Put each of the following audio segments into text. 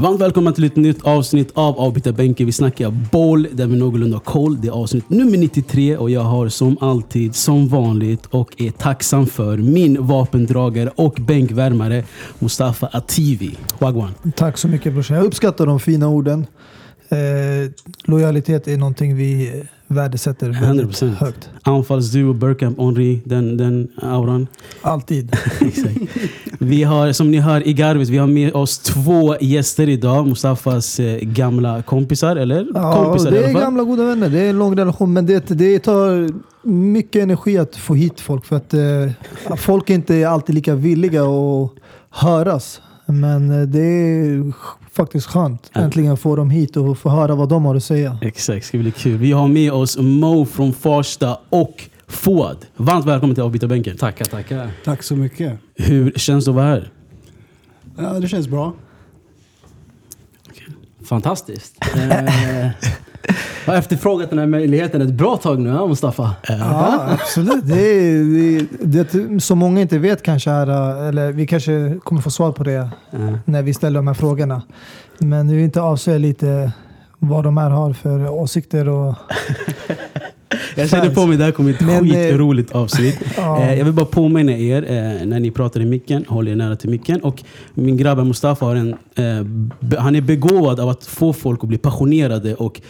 Varmt välkomna till ett nytt avsnitt av Avbytarbänken. Vi snackar boll där vi någorlunda har koll. Det är avsnitt nummer 93 och jag har som alltid, som vanligt och är tacksam för min vapendragare och bänkvärmare Mustafa Ativi. Wagwan. Tack så mycket brorsan. Jag uppskattar de fina orden. Eh, lojalitet är någonting vi värdesätter väldigt 100%. högt. Anfallsduo, Bergkamp, Henry, den, den auran. Alltid. Vi har, som ni hör i Garvis, vi har med oss två gäster idag. Mustafas eh, gamla kompisar, eller? Ja, kompisar det är gamla goda vänner. Det är en lång relation. Men det, det tar mycket energi att få hit folk. För att eh, folk inte är alltid lika villiga att höras. Men eh, det är faktiskt skönt. Ja. Äntligen få dem hit och få höra vad de har att säga. Exakt, ska bli kul. Vi har med oss Mo från Farsta och Fouad. Varmt välkommen till Avbytarbänken. Tackar, tackar. Tack så mycket. Hur känns det att vara här? Ja, det känns bra. Fantastiskt. Jag har efterfrågat den här möjligheten ett bra tag nu, ja, Mustafa. Ja, absolut. Det är, det, det, som många inte vet kanske, är, eller vi kanske kommer få svar på det Ja. när vi ställer de här frågorna. Men vi vill inte avslöja lite vad de här har för åsikter. Och, Jag känner på mig det här kommer bli ett Men, eh, skitroligt avsnitt. Ja. Eh, Jag vill bara påminna er, eh, när ni pratar i micken, håll er nära till micken. Och min grabb Mustafa har en, han är begåvad av att få folk att bli passionerade och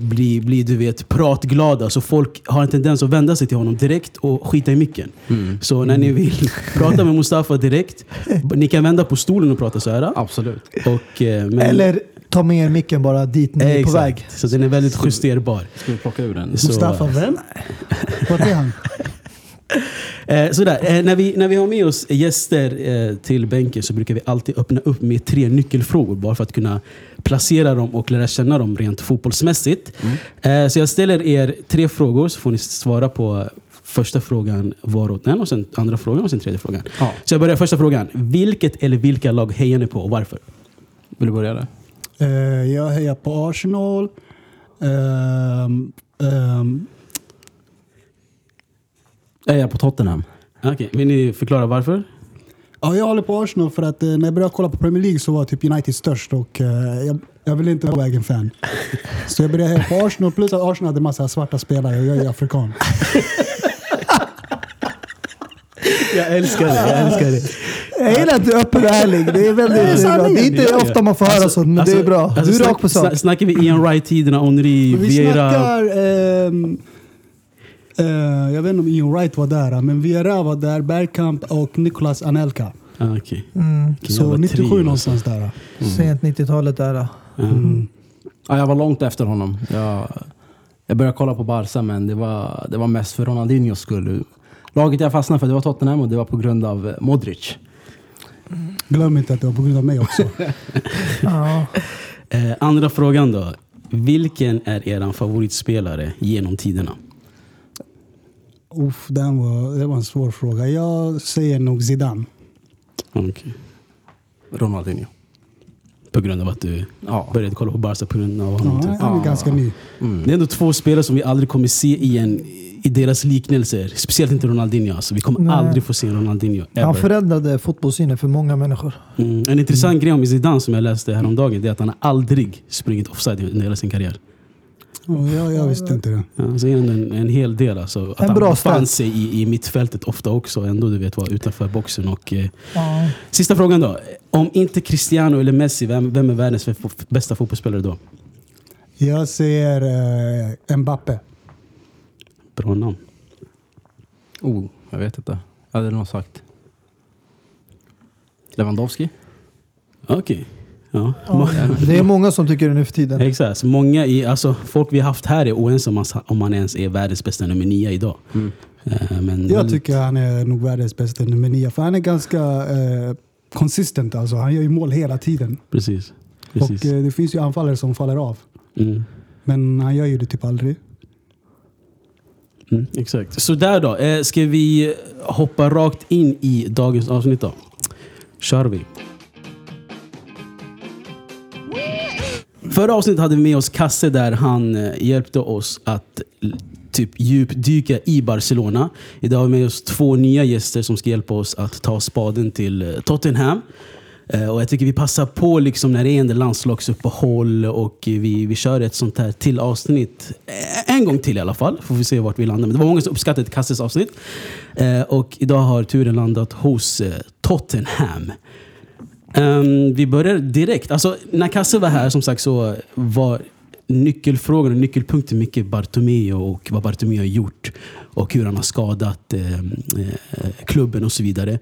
bli, bli du vet, pratglada. Så folk har en tendens att vända sig till honom direkt och skita i micken. Mm. Så när ni vill prata med Mustafa direkt, ni kan vända på stolen och prata så här. Absolut. Och, men, eller ta med er micken bara dit ni är på Exakt. väg. Så den är väldigt justerbar. Ska vi plocka ur den? Så- Mustafa, vem? Vart är han? Eh, sådär. Eh, när, vi, när vi har med oss gäster eh, till bänken så brukar vi alltid öppna upp med tre nyckelfrågor bara för att kunna placera dem och lära känna dem rent fotbollsmässigt. Eh, så jag ställer er tre frågor så får ni svara på första frågan var åt en och sen andra frågan och sen tredje frågan. Ja. Så jag börjar första frågan. Vilket eller vilka lag hejar ni på och varför? Vill du börja där? Eh, jag hejar på Arsenal. Ehm, ehm, Jag är på Tottenham. Okej, Vill ni förklara varför? ja, jag håller på Arsenal för att eh, när jag började kolla på Premier League så var typ United störst och eh, jag, jag ville inte vara egen fan. Så jag började heja på Arsenal plus att Arsenal hade massa svarta spelare och jag är afrikan. Jag älskar det. Jag älskar det. Jag gillar att du är öppen och ärlig. Det är väldigt Det är bra. Det är inte ofta man får höra Alltså- sånt, men alltså- det är bra. alltså du är snack- rakt på sak. sna- Snackar vi Ian Wright-tiderna, Henry, Vi Vieira? snackar... ehm, eh, jag vet inte om Ian Wright var där, men Vieira var där, Bergkamp och Nicolas Anelka. Ah, okej. Mm. Så jävla 97 trio, alltså. någonstans där. Sent 90-talet där. Mm. Ja, jag var långt efter honom. Jag, jag började kolla på Barca, men det var, det var mest för Ronaldinhos skull. Laget jag fastnade för det var Tottenham och det var på grund av eh, Modric. Glöm inte att det var på grund av mig också. Ja. Eh, andra frågan då. Vilken är er favoritspelare genom tiderna? Uff, den var, det var en svår fråga. Jag säger nog Zidane. Okej. Ronaldinho. På grund av att du Ja. började kolla på Barca på grund av honom? Ja, typ. han är ganska ny. Mm. Det är ändå två spelare som vi aldrig kommer se igen i deras liknelser. Speciellt inte Ronaldinho. Alltså. Vi kommer Nej. aldrig få se en Ronaldinho. Han Ever. förändrade fotbollssynen för många människor. Mm. En intressant grej om Zidane som jag läste häromdagen det är att han har aldrig sprungit offside under hela sin karriär. Ja, jag, jag visste inte det. Ja, så är det en, en hel del. Alltså. Att En han bra befann sig i, i mittfältet ofta också. Ändå du vet, var utanför boxen. Och, eh, Ja. Sista frågan då. Om inte Cristiano eller Messi, vem, vem är världens bästa fotbollsspelare då? Jag säger eh, Mbappe. Bra namn. Oh, jag vet inte. Jag hade nog sagt Lewandowski. Okej. Ja. Ja. Det är många som tycker det nu för tiden. Exakt. Många i, alltså, folk vi har haft här är oense om, han- om han ens är världens bästa nummer nio idag. Mm. Eh, Men Jag väldigt- tycker han är nog världens bästa nummer nio. För han är ganska eh, consistent. Alltså. Han gör ju mål hela tiden. Precis. Precis. Och eh, det finns ju anfallare som faller av. Mm. Men han gör ju det typ aldrig. Mm, exakt. Så där då. Eh, ska vi hoppa rakt in i dagens avsnitt då? Kör vi. Förra avsnittet hade vi med oss Kasse där han eh, hjälpte oss att typ djupdyka i Barcelona. Idag har vi med oss två nya gäster som ska hjälpa oss att ta spaden till eh, Tottenham. Eh, och jag tycker vi passar på liksom när det är en landslagsuppehåll och vi, vi kör ett sånt här till avsnitt. Eh, en gång till i alla fall. Får vi se vart vi landar. Men det var många som uppskattade Kasses avsnitt. Eh, och idag har turen landat hos Tottenham. Ehm, vi börjar direkt. Alltså, när Kasse var här som sagt så var nyckelfrågan och nyckelpunkten mycket Bartomeu och vad Bartomeu har gjort. Och hur han har skadat klubben och så vidare.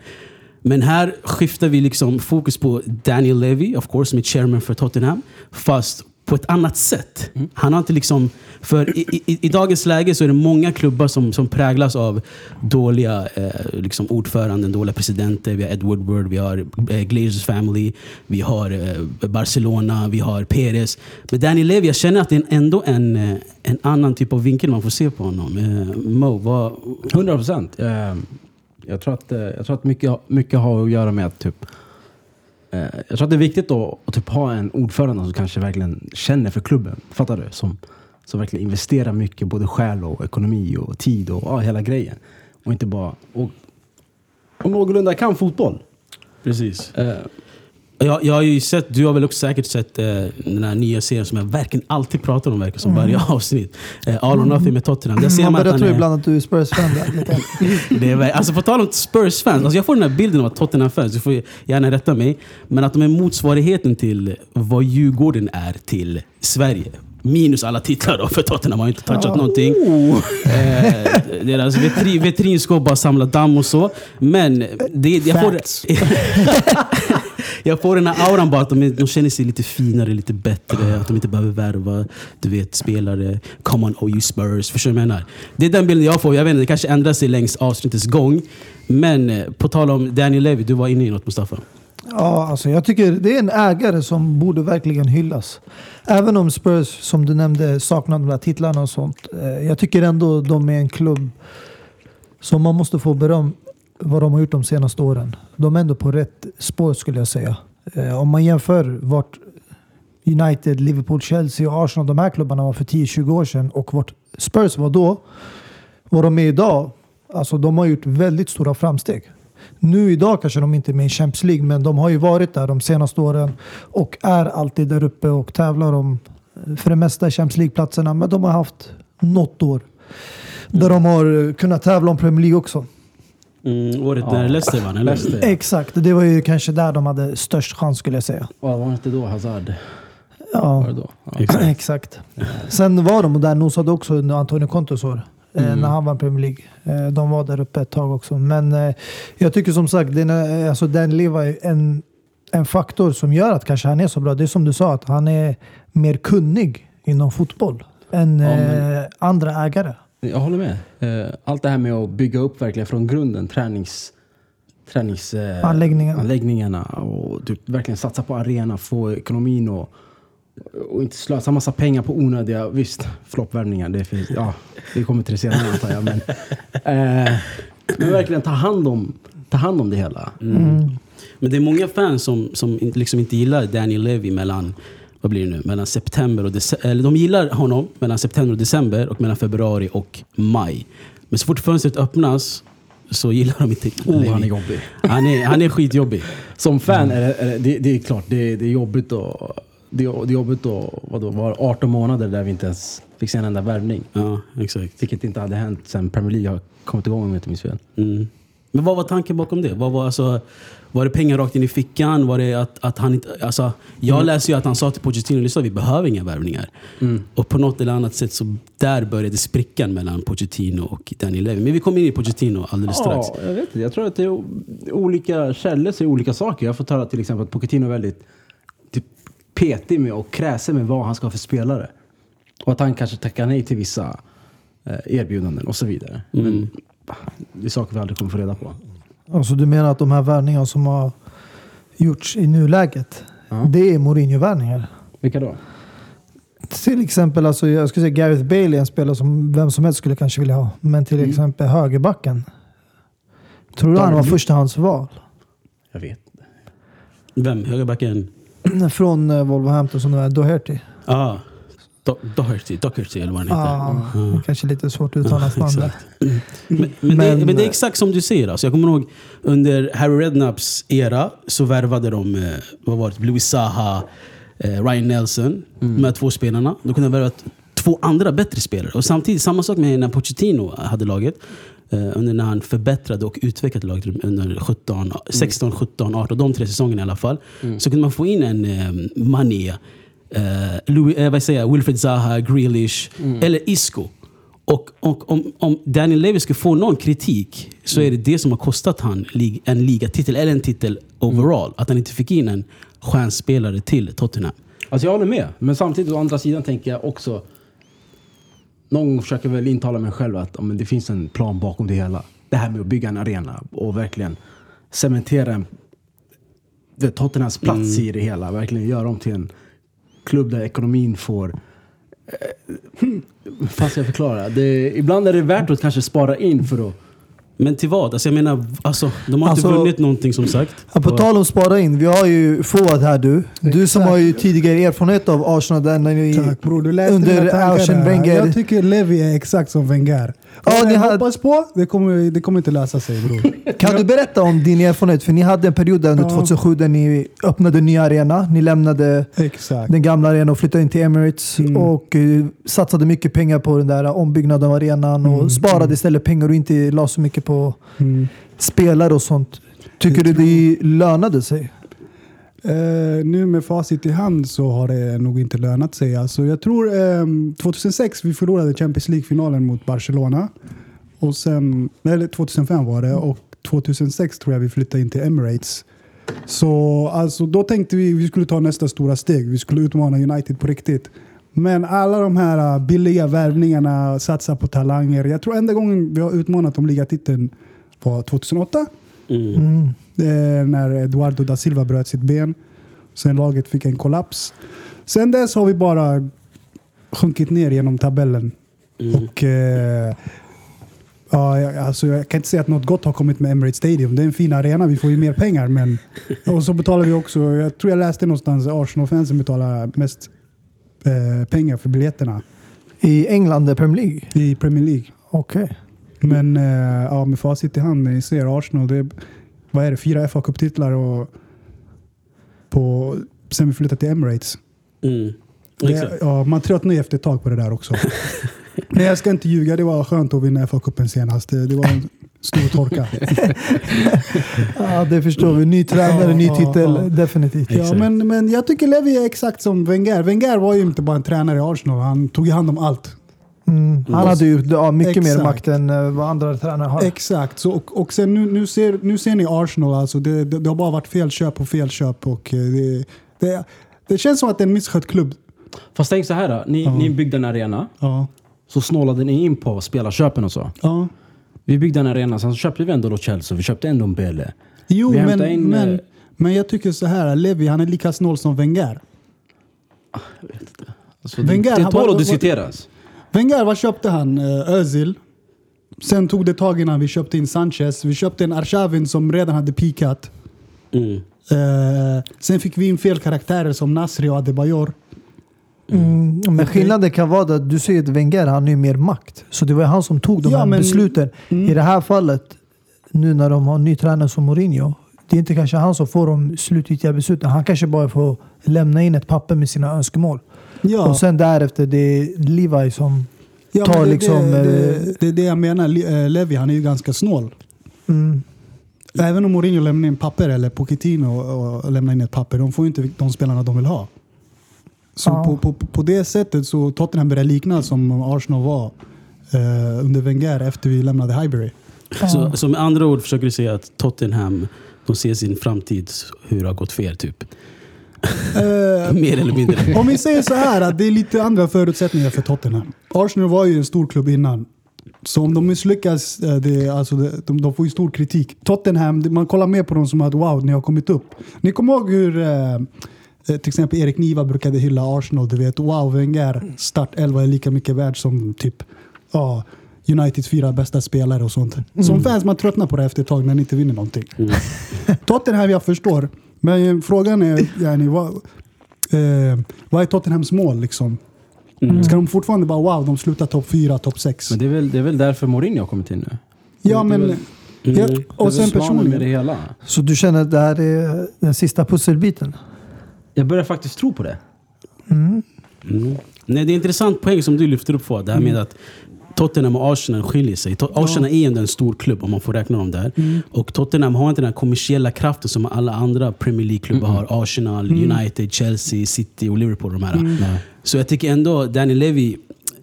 Men här skiftar vi liksom fokus på Daniel Levy, of course, som är chairman för Tottenham. Fast på ett annat sätt. Han har inte liksom... För i, i, i dagens läge så är det många klubbar som, som präglas av dåliga eh, liksom ordföranden, dåliga presidenter. Vi har Ed Woodward, vi har eh, Glazers family, vi har eh, Barcelona, vi har Perez. Men Daniel Levy, jag känner att det är ändå en, eh, en annan typ av vinkel man får se på honom. Eh, Mo, vad... 100 procent. Jag tror att, eh, jag tror att mycket, mycket har att göra med att typ, eh, jag tror att det är viktigt då, att typ ha en ordförande som kanske verkligen känner för klubben. Fattar du? Som, som verkligen investerar mycket, både själ och ekonomi och tid och ja, hela grejen. Och inte bara... Och, och någorlunda kan fotboll. Precis. Eh, Jag, jag har ju sett, du har väl också säkert sett eh, den här nya serien som jag verkligen alltid pratar om verkar som varje avsnitt. Eh, All or nothing med Tottenham. Där ser Man man att börjar tro är, ibland att du är Spurs-fan. det är, alltså på tal om Spurs-fans, alltså jag får den här bilden av att Tottenham-fans, du får gärna rätta mig, men att de är motsvarigheten till vad Djurgården är till Sverige. Minus alla titlar då, för Tottenham har ju inte touchat någonting. Eh, deras vetri, vetrinskåp bara samlar damm och så. Men det, jag, får jag får den här auran bara att de, de känner sig lite finare, lite bättre. Att de inte behöver värva du vet, spelare. Come on, oh you Spurs. Förstår du vad jag menar? Det är den bilden jag får. Jag vet inte, det kanske ändrar sig längs avsnittets gång. Men eh, på tal om Daniel Levy, du var inne i något Mustafa. Ja, alltså jag tycker det är en ägare som borde verkligen hyllas. Även om Spurs, som du nämnde, saknar de där titlarna och sånt. Eh, jag tycker ändå de är en klubb som man måste få beröm vad de har gjort de senaste åren. De är ändå på rätt spår skulle jag säga. Eh, Om man jämför vart United, Liverpool, Chelsea och Arsenal, de här klubbarna var för 10-20 år sedan och vart Spurs var då, vad de är idag. Alltså de har gjort väldigt stora framsteg. Nu idag kanske de inte är med i Champions League, men de har ju varit där de senaste åren och är alltid där uppe och tävlar om eh, för det mesta Champions League-platserna. Men de har haft något år där de har eh, kunnat tävla om Premier League också. Mm, året Ja. när Leicester vann, eller? Leicester. Exakt, det var ju kanske där de hade störst chans skulle jag säga. vad var det inte då Hazard? Var Ja, det då? Ja. Exakt. exakt. Sen var de där nosade också under Antonio Contes år. eh, Mm. När han vann Premier League. Eh, De var där uppe ett tag också. Men eh, jag tycker som sagt, den, alltså, Dan Leva är en, en faktor som gör att kanske han är så bra. Det är som du sa, att han är mer kunnig inom fotboll än Ja, men- andra ägare. Jag håller med. Eh, Allt det här med att bygga upp verkligen från grunden, tränings, tränings, eh, och typ verkligen satsa på arena, få ekonomin och, och inte slösa massa pengar på onödiga, visst, floppvärvningar, det finns, ja, vi kommer till det senare antar jag. Men, eh, men verkligen ta hand om, ta hand om det hela. Mm. Men det är många fans som, som liksom inte gillar Daniel Levy mellan, vad blir det nu, mellan september och december. Eller de gillar honom mellan september och december och mellan februari och maj. Men så fort fönstret öppnas så gillar de inte Oh, han är jobbig. Han är, han är skitjobbig. Som fan är det, är det, det, det är klart, det, det är jobbigt att det, är- jobbigt att vadå, vara 18 månader där vi inte ens fick se en enda värvning. Ja, exakt. Vilket inte hade hänt sen Premier League har kommit igång om jag inte minns fel. Mm. Men vad var tanken bakom det? Vad var, alltså, var det pengar rakt in i fickan? Var det att, att han inte... Alltså, jag Mm. läser ju att han sa till Pochettino lyssna, vi behöver inga värvningar. Och på något eller annat sätt så där började sprickan mellan Pochettino och Daniel Levy. Men vi kommer in i Pochettino alldeles strax. Ja, jag vet inte. Jag tror att det är olika källor säger olika saker. Jag har fått höra till exempel att Pochettino är väldigt typ, petig med och kräsen med vad han ska ha för spelare. Och att han kanske tackar nej till vissa eh, erbjudanden och så vidare. Men det är saker vi aldrig kommer få reda på. Alltså du menar att de här värvningarna som har gjorts i nuläget, Ja. det är Mourinho-värvningar? Vilka då? Till exempel, alltså, jag skulle säga Gareth Bale är en spelare som vem som helst skulle kanske vilja ha. Men till exempel högerbacken. Tror du han var förstahandsval? Jag vet inte. Vem? Högerbacken? Från eh, Wolverhampton som är Doherty. Ah. Do- Doherty, Doherty eller vad han heter. Ja, är kanske lite svårt att uttala hans namn. Exakt. Men, men, det, men det är exakt som du säger. Alltså, jag kommer ihåg under Harry Redknapps era så värvade de eh, vad var det, Louis Saha, eh, Ryan Nelson. De här två spelarna. De kunde värva t- två andra bättre spelare. Och samtidigt, samma sak med när Pochettino hade laget. Eh, under när han förbättrade och utvecklade laget under 17, 16, 17, 18, de tre säsongerna i alla fall. Så kunde man få in en eh, Mané, eh, Louis, eh, vad säger jag, Wilfred Zaha, Grealish eller Isco. Och, och om, om Daniel Levy ska få någon kritik så är det det som har kostat han lig, en ligatitel, eller en titel overall. Att han inte fick in en stjärnspelare till Tottenham. Alltså jag håller med. Men samtidigt å andra sidan tänker jag också... Någon gång försöker väl intala mig själv att men det finns en plan bakom det hela. Det här med att bygga en arena och verkligen cementera en, Tottenhams plats i det hela. Verkligen göra dem till en klubb där ekonomin får... Eh, fast ska jag förklara? Det, ibland är det värt att kanske spara in för att... Men till vad? Alltså jag menar, alltså, de har Alltså- inte vunnit någonting som sagt. På Och- tal om spara in, vi har ju Fouad här du. Du som har ju tidigare erfarenhet av Arsenal där när ni, Tack bror, du läste under Arsene. Wenger. Jag tycker Levi är exakt som Wenger. Ja, ni hade- hoppas på, det kommer, det kommer inte lösa sig bror. Kan du berätta om din erfarenhet? För ni hade en period där under Ja. 2007 där ni öppnade en ny arena. Ni lämnade exakt. den gamla arenan och flyttade in till Emirates Mm. och eh, satsade mycket pengar på den där ombyggnaden av arenan och Mm, sparade istället pengar och inte la så mycket på Mm. spelare och sånt. Tycker du det lönade sig? Eh, nu med facit i hand så har det nog inte lönat sig. Alltså, jag tror eh, 2006 vi förlorade Champions League-finalen mot Barcelona. Och sen, eller 2005 var det och 2006 tror jag vi flyttade in till Emirates. Så alltså, då tänkte vi vi skulle ta nästa stora steg. Vi skulle utmana United på riktigt. Men alla de här ah, billiga värvningarna, satsa på talanger. Jag tror enda gången vi har utmanat om ligatiteln var 2008. Mm. Mm. Eh, när Eduardo da Silva bröt sitt ben. Sen laget fick en kollaps. Sen dess har vi bara sjunkit ner genom tabellen. Mm. Och eh, ja, jag- alltså, Jag kan inte säga att något gott har kommit med Emirates Stadium. Det är en fin arena, vi får ju mer pengar. Men, och så betalar vi också, jag tror jag läste någonstans, Arsenal-fansen betalar mest eh, pengar för biljetterna I England, i Premier League? i Premier League. Okej. Men eh, ja, med facit i hand, ni ser Arsenal, det är, vad är det, fyra fa Cup-titlar och på, sen vi flyttade till Emirates. Mm. Det, ja, man tröttnar ju efter ett tag på det där också. Men jag ska inte ljuga, det var skönt att vinna FA-cupen senast. Det, det var en stor torka. Ja, det förstår vi. Ny tränare, ny Ja, titel. ja, ja. Definitivt. ja, Exakt. men, men jag tycker Levi är exakt som Wenger. Wenger var ju inte bara en tränare i Arsenal, han tog ju hand om allt. Mm. Han hade ju ja, mycket mer Exakt. makt än eh, vad andra tränare har. Exakt, så, och, och sen nu, nu, ser, nu ser ni Arsenal, alltså det, det, det har bara varit fel köp och fel köp. Och eh, det, det, det känns som att det är en misskött klubb. Fast tänk så här då. Ni, Ja. ni byggde en arena. Ja. Så snålade ni in på spelarköpen och så. Ja. Vi byggde en arena, sen så köpte vi ändå Lo Chelsea, vi köpte ändå Mbele. Jo, Vi men, in, men, eh, men jag tycker så här, Levi han är lika snål som Wenger. Alltså, Wenger, det, tål att diskuteras. Wenger, vad köpte han? Uh, Özil. Sen tog det tag innan vi köpte in Sanchez. Vi köpte en Arshavin som redan hade pikat. Mm. Eh, sen fick vi in fel karaktärer som Nasri och Adebayor. Mm, men Okej. skillnaden kan vara att du säger att Wenger han har mer makt. Så det var han som tog de Ja, här men- besluten. Mm. I det här fallet, nu när de har en ny tränare som Mourinho, det är inte kanske han som får de slutgiltiga besluten. Han kanske bara får lämna in ett papper med sina önskemål. Ja, Och sen därefter, det är Levi som... ja, tar det, liksom, det, eh, det, det är det jag menar. Le- eh, Levi han är ju ganska snål. Mm, Även om Mourinho lämnar in papper eller Pochettino och, och lämnar in ett papper, de får ju inte de spelarna de vill ha. Så Ja. på, på, på det sättet så Tottenham börjar likna som Arsenal var eh, under Wenger efter vi lämnade Highbury. Så, så med andra ord försöker du säga att Tottenham de ser sin framtid hur det har gått fel typ? Mer eller mindre. om vi säger så här att det är lite andra förutsättningar för Tottenham. Arsenal var ju en stor klubb innan. Så om de misslyckas, eh, det, alltså det, de, de får ju stor kritik. Tottenham, man kollar mer på dem som att wow, ni har kommit upp. Ni kommer ihåg hur eh, eh, till exempel Erik Niva brukade hylla Arsenal. Du vet, wow, Wenger start 11 är lika mycket värd som typ ja, Uniteds fyra bästa spelare och sånt. Som fans, man tröttnar på det efter ett tag när ni inte vinner någonting. Mm. Tottenham, jag förstår. Men frågan är, yani, vad, eh, vad är Tottenhams mål? Liksom? Ska de fortfarande bara wow, de slutar topp fyra, topp sex? Men det är, väl, det är väl därför Mourinho har kommit in nu. Ja, men... väl- Ja, Det är och sen svanen med det personligen. hela. Så du känner att det här är den sista pusselbiten? Jag börjar faktiskt tro på det. Mm. Nej, det är en intressant poäng som du lyfter upp på. Det här med att Tottenham och Arsenal skiljer sig. Arsenal är ändå en stor klubb om man får räkna dem där. Och Tottenham har inte den här kommersiella kraften som alla andra Premier League-klubbar har. Arsenal, United, Chelsea, City och Liverpool. De här. Så jag tycker ändå Danny Levy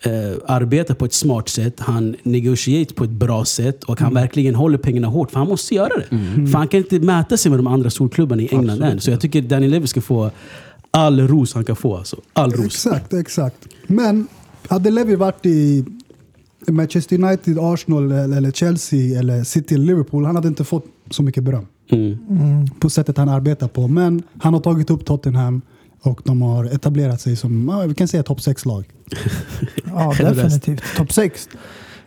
eh, arbetar på ett smart sätt. Han negotiaterar på ett bra sätt och han verkligen håller pengarna hårt. För han måste göra det. För han kan inte mäta sig med de andra storklubbarna i England än. Så jag tycker Danny Levy ska få all ros han kan få. Alltså. All ros. Exakt, exakt. Men hade Levy varit i Manchester United, Arsenal eller Chelsea eller City Liverpool, han hade inte fått så mycket beröm. Mm. På sättet han arbetar på. Men han har tagit upp Tottenham och de har etablerat sig som, ja, vi kan säga topp 6-lag. Ja, definitivt. Topp 6.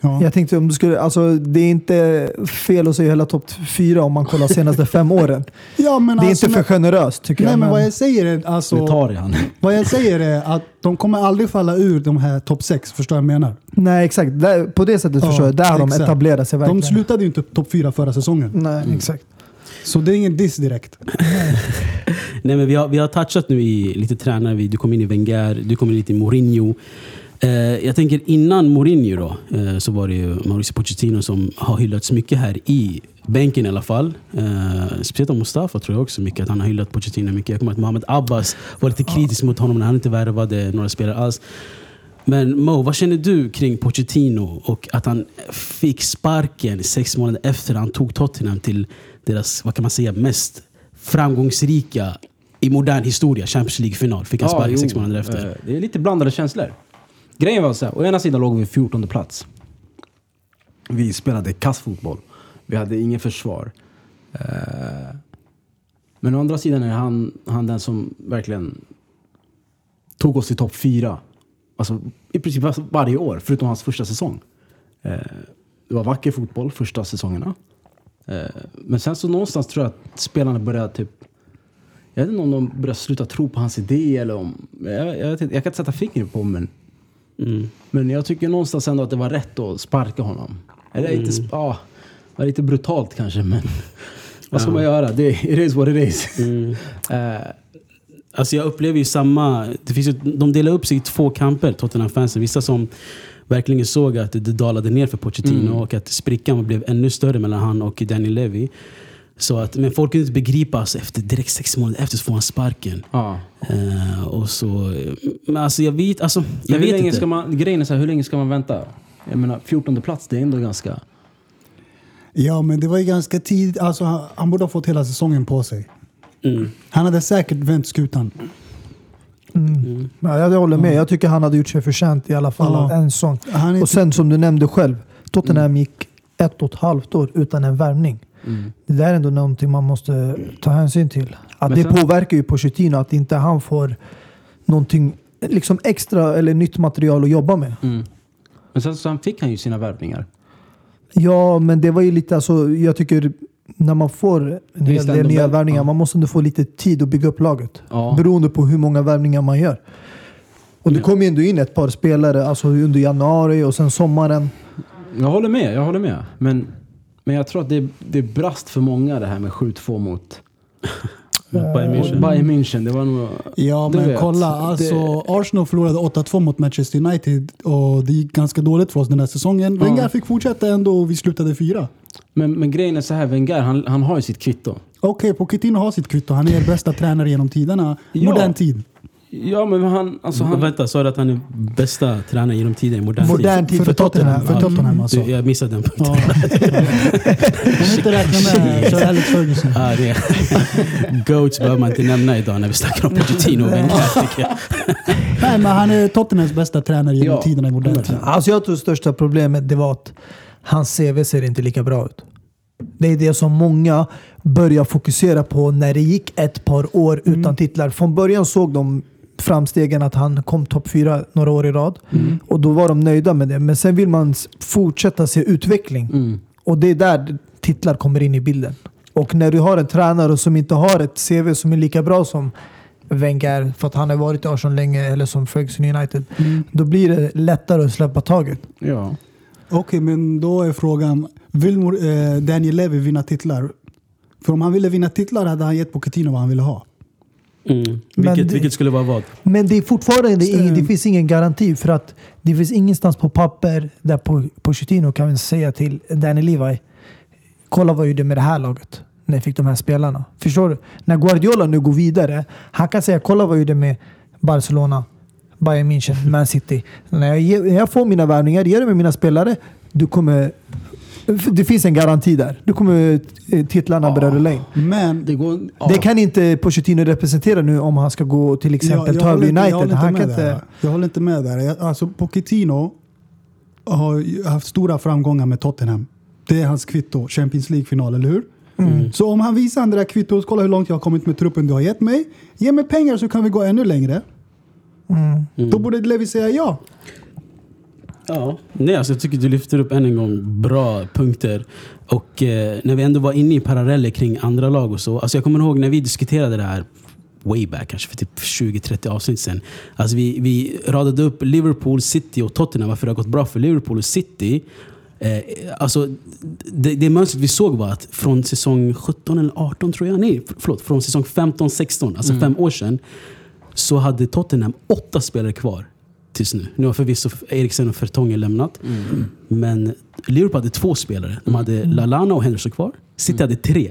Ja. Jag tänkte om du skulle, alltså det är inte fel att säga hela topp 4 om man kollar senaste fem åren. Ja, men Det är alltså, inte för men- generöst tycker Nej, jag. men vad jag säger är alltså... Mkhitaryan. Vad jag säger är att de kommer aldrig falla ur de här topp 6, förstår jag vad jag menar? Nej, exakt. Där, på det sättet Ja, förstår jag. Där har de etablerat sig verkligen. De slutade ju inte topp 4 förra säsongen. Nej, exakt. Så det är ingen diss direkt. Nej, men vi, har, vi har touchat nu i lite tränare. Du kom in i Wenger, du kom in lite i Mourinho. Eh, jag tänker innan Mourinho då, eh, så var det ju Mauricio Pochettino som har hyllats mycket här i bänken i alla fall. Eh, speciellt av Mustafa tror jag också mycket att han har hyllat Pochettino mycket. Jag kommer ihåg att Mohamed Abbas var lite kritisk mot honom när han inte värvade några spelare alls. Men Mo, vad känner du kring Pochettino och att han fick sparken sex månader efter han tog Tottenham till deras, vad kan man säga, mest framgångsrika i modern historia, Champions League-final. Fick han sparken jo, sex månader efter. Det är lite blandade känslor. Grejen var så här, å ena sidan låg vi 14 plats. Vi spelade kassfotboll. Vi hade ingen försvar. Eh, men å andra sidan är han, han den som verkligen tog oss till topp fyra. Alltså i princip alltså, varje år, förutom hans första säsong. Eh, det var vacker fotboll första säsongerna. Eh, men sen så någonstans tror jag att spelarna började typ jag vet inte om de började sluta tro på hans idé eller om... Jag, jag, jag kan inte sätta fingret på men... Mm. Men jag tycker någonstans ändå att det var rätt att sparka honom. Eller inte... sp- Ja, det var lite brutalt kanske men... Vad ska man göra? Det, it is what it is. Mm. Eh, Alltså jag upplever ju samma... Det finns ju, de delar upp sig i två kamper, Tottenham-fansen. Vissa som verkligen såg att det dalade ner för Pochettino och att sprickan blev ännu större mellan han och Danny Levy. Så att, men folk kunde inte begripa, alltså, efter direkt sex månader efter så får han sparken. ja. Eh, och så, men alltså jag vet, alltså, jag vet länge inte. ska man... Grejen är så här, hur länge ska man vänta? Jag menar, 14 plats, det är ändå ganska... Ja, men det var ju ganska tidigt. Alltså, han, han borde ha fått hela säsongen på sig. Mm. Han hade säkert vänt skutan. Mm. Ja, jag håller med. Jag tycker han hade gjort sig förtjänt i alla fall Ja. av en sån. Och sen som du nämnde själv, Tottenham gick ett och ett halvt år utan en värvning. Mm. Det där är ändå någonting man måste ta hänsyn till. Att Men det sen- påverkar ju Pochettino att inte han får någonting liksom extra eller nytt material att jobba med. Mm. Men sen, sen fick han ju sina värvningar. Ja, men det var ju lite alltså, jag tycker när man får en hel del nya värvningar, ja. man måste ändå få lite tid att bygga upp laget. Ja. Beroende på hur många värvningar man gör. Och det kom ju ändå in ett par spelare alltså under januari och sen sommaren. Jag håller med, jag håller med. Men, men jag tror att det, det brast för många det här med 7-2 mot Bayern mot München. Bayern München. Det var nog... Ja, men vet, kolla. det- Alltså, Arsenal förlorade 8-2 mot Manchester United och det gick ganska dåligt för oss den här säsongen. Ja. Wenger fick fortsätta ändå och vi slutade fyra. Men, men grejen är så här, Wenger, han, han har ju sitt kvitto. Okej, Pochettino har sitt kvitto. Han är er bästa tränare genom tiderna. Ja. Modern tid. Ja, men han... Alltså han Vänta, sa du att han är bästa tränare genom tiden i modern Modern tid? för Tottenham. För Ja, Tottenham alltså. Du, jag missade den punkten. Ja. Vi inte räknar med Sir Alex Ferguson. Ah, det. Goats behöver man inte nämna idag när vi snackar om Pochettino och Wenger. tycker jag. Nej, men han är Tottenhams bästa tränare genom Ja. tiderna i modern tid. Alltså jag tror största problemet det var att hans CV ser inte lika bra ut. Det är det som många börjar fokusera på när det gick ett par år utan titlar. Från början såg de framstegen att han kom topp fyra några år i rad. Och då var de nöjda med det. Men sen vill man fortsätta se utveckling. Mm. Och det är där titlar kommer in i bilden. Och när du har en tränare som inte har ett CV som är lika bra som Wenger, för att han har varit i Arsenal länge, eller som Ferguson United. Mm. Då blir det lättare att släppa taget. Ja. Okej, men då är frågan. Vill eh, Daniel Levy vinna titlar? För om han ville vinna titlar hade han gett Pochettino vad han ville ha. Mm. Men Vilket, det- vilket skulle vara vad? Men det är fortfarande Mm. det finns ingen garanti för att det finns ingenstans på papper där Po- Pochettino kan säga till Danny Levi kolla vad jag gjorde med det här laget när jag fick de här spelarna. Förstår du? När Guardiola nu går vidare, han kan säga kolla vad jag gjorde med Barcelona, Bayern München, Man City. När jag, ger- när jag får mina värvningar, ger det med mina spelare, du kommer... Det finns en garanti där. Du kommer eh, titlarna börja rulla in. Men Det går... Ja. Det kan inte Pochettino representera nu om han ska gå till exempel ta över håller inte- United. Jag håller, han inte kan med inte... jag håller inte med där. Jag- Alltså, Pochettino har haft stora framgångar med Tottenham. Det är hans kvitto. Champions League-final, eller hur? Mm. Så om han visar det där kvittot, kolla hur långt jag har kommit med truppen du har gett mig. Ge mig pengar så kan vi gå ännu längre. Mm. Då borde Levi säga ja. Ja. Nej, alltså jag tycker du lyfter upp än en gång bra punkter. Och eh, när vi ändå var inne i paralleller kring andra lag och så. Alltså jag kommer ihåg när vi diskuterade det här way back, kanske för typ 20-30 avsnitt sen. Alltså vi, vi radade upp Liverpool, City och Tottenham. Varför det har gått bra för Liverpool och City. Eh, alltså, det, det mönstret vi såg var att från säsong 17 eller 18 tror jag, nej förlåt, från säsong 15-16, alltså fem år sedan. Så hade Tottenham åtta spelare kvar tills nu. Nu har förvisso Eriksen och Fertongen lämnat. Men Liverpool hade två spelare. De hade Lalana och Henderson kvar. City hade tre.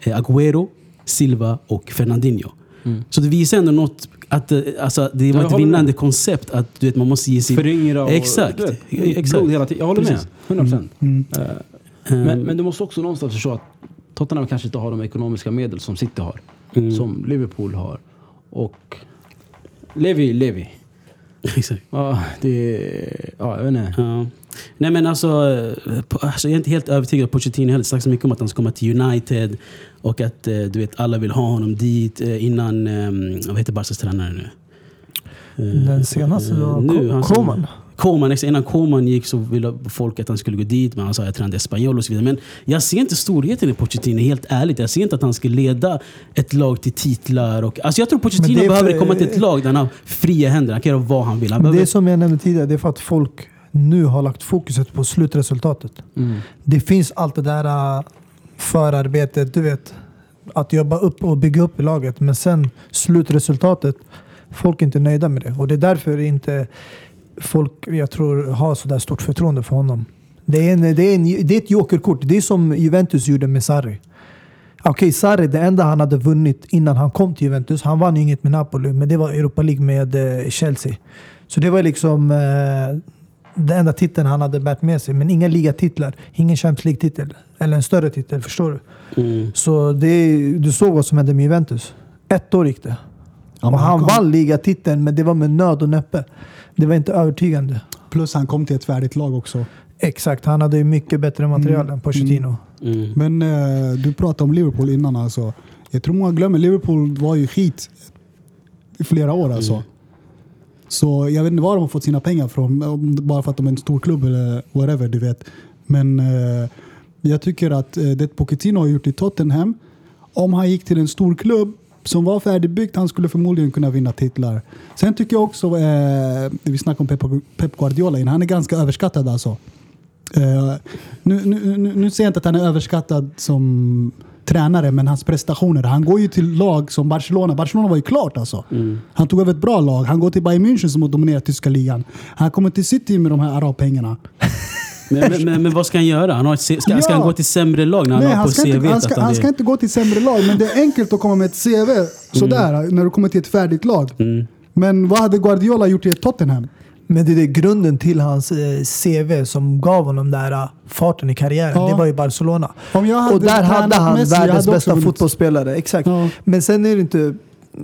Eh, Agüero, Silva och Fernandinho. Så det visar ändå något, att eh, alltså, det var ett vinnande koncept. Att du vet, man måste ge sig... Föryngra och... Exakt. vet, Exakt. Blod hela tiden. Jag håller Precis. med. 100 procent. Mm. Men, Ehm, men du måste också någonstans förstå att Tottenham kanske inte har de ekonomiska medel som City har. Mm. Som Liverpool har. Och Levi, Levi. Exakt. Ja, det... Ja, jag vet inte. Ja. Nej men alltså, eh, alltså, jag är inte helt övertygad Pochettino heller. snackas mycket om att han ska komma till United. Och att eh, du vet, alla vill ha honom dit eh, innan, eh, vad heter Barcas tränare nu? Den senaste var nu, han Ko- som- Koman. Koman, innan Koman gick så ville folk att han skulle gå dit, men han sa jag tränade Espanyol och så vidare. Men jag ser inte storheten i Pochettino, helt ärligt. Jag ser inte att han ska leda ett lag till titlar. Och, alltså jag tror Pochettino det behöver för- komma till ett lag där han har fria händer. Han kan göra vad han vill. Han Men det är behöver, som jag nämnde tidigare, det är för att folk nu har lagt fokuset på slutresultatet. Mm. Det finns allt det där äh, förarbetet, du vet. Att jobba upp och bygga upp i laget. Men sen slutresultatet, folk är inte nöjda med det. Och det är därför inte folk, jag tror, har så där stort förtroende för honom. Det är, en, det, är en, det är ett jokerkort. Det är som Juventus gjorde med Sarri. Okej, Sarri, det enda han hade vunnit innan han kom till Juventus, han vann ju inget med Napoli, men det var Europa League med eh, Chelsea. Så det var liksom eh, den enda titeln han hade bärt med sig. Men inga ligatitlar, ingen Champions League-titel. Eller en större titel, förstår du? Mm. Så det, du såg vad som hände med Juventus. Ett år gick det. Ja, han kom- vann ligatiteln, men det var med nöd och näppe. Det var inte övertygande. Plus han kom till ett färdigt lag också. Exakt, han hade ju mycket bättre material Mm, än Pochettino. Mm. Men eh, du pratade om Liverpool innan alltså. Jag tror många glömmer, Liverpool var ju skit i flera år alltså. Mm. Så jag vet inte var de har fått sina pengar från. Bara för att de är en stor klubb eller whatever, du vet. Men eh, jag tycker att eh, det Pochettino har gjort i Tottenham, om han gick till en stor klubb som var färdigbyggt, han skulle förmodligen kunna vinna titlar. Sen tycker jag också, eh, vi snackade om Pep, Pep Guardiola innan, han är ganska överskattad alltså. Eh, nu, nu, nu, nu säger jag inte att han är överskattad som tränare, men hans prestationer. Han går ju till lag som Barcelona. Barcelona var ju klart alltså. Han tog över ett bra lag. Han går till Bayern München som har dominerat tyska ligan. Han kommer till City med de här arabpengarna. Men, men, men, men vad ska han göra? Han har ska, ska Ja. han gå till sämre lag när han Nej, har han på ska, CV inte, han, ska, han ska inte gå till sämre lag, men det är enkelt att komma med ett CV sådär när du kommer till ett färdigt lag. Mm. Men vad hade Guardiola gjort i ett Tottenham? Men det är grunden till hans eh, CV som gav honom den där eh, farten i karriären. Ja. Det var i Barcelona. Om jag hade Och där hade han Messi, världens hade bästa fotbollsspelare. Exakt. Ja. Men sen är det inte...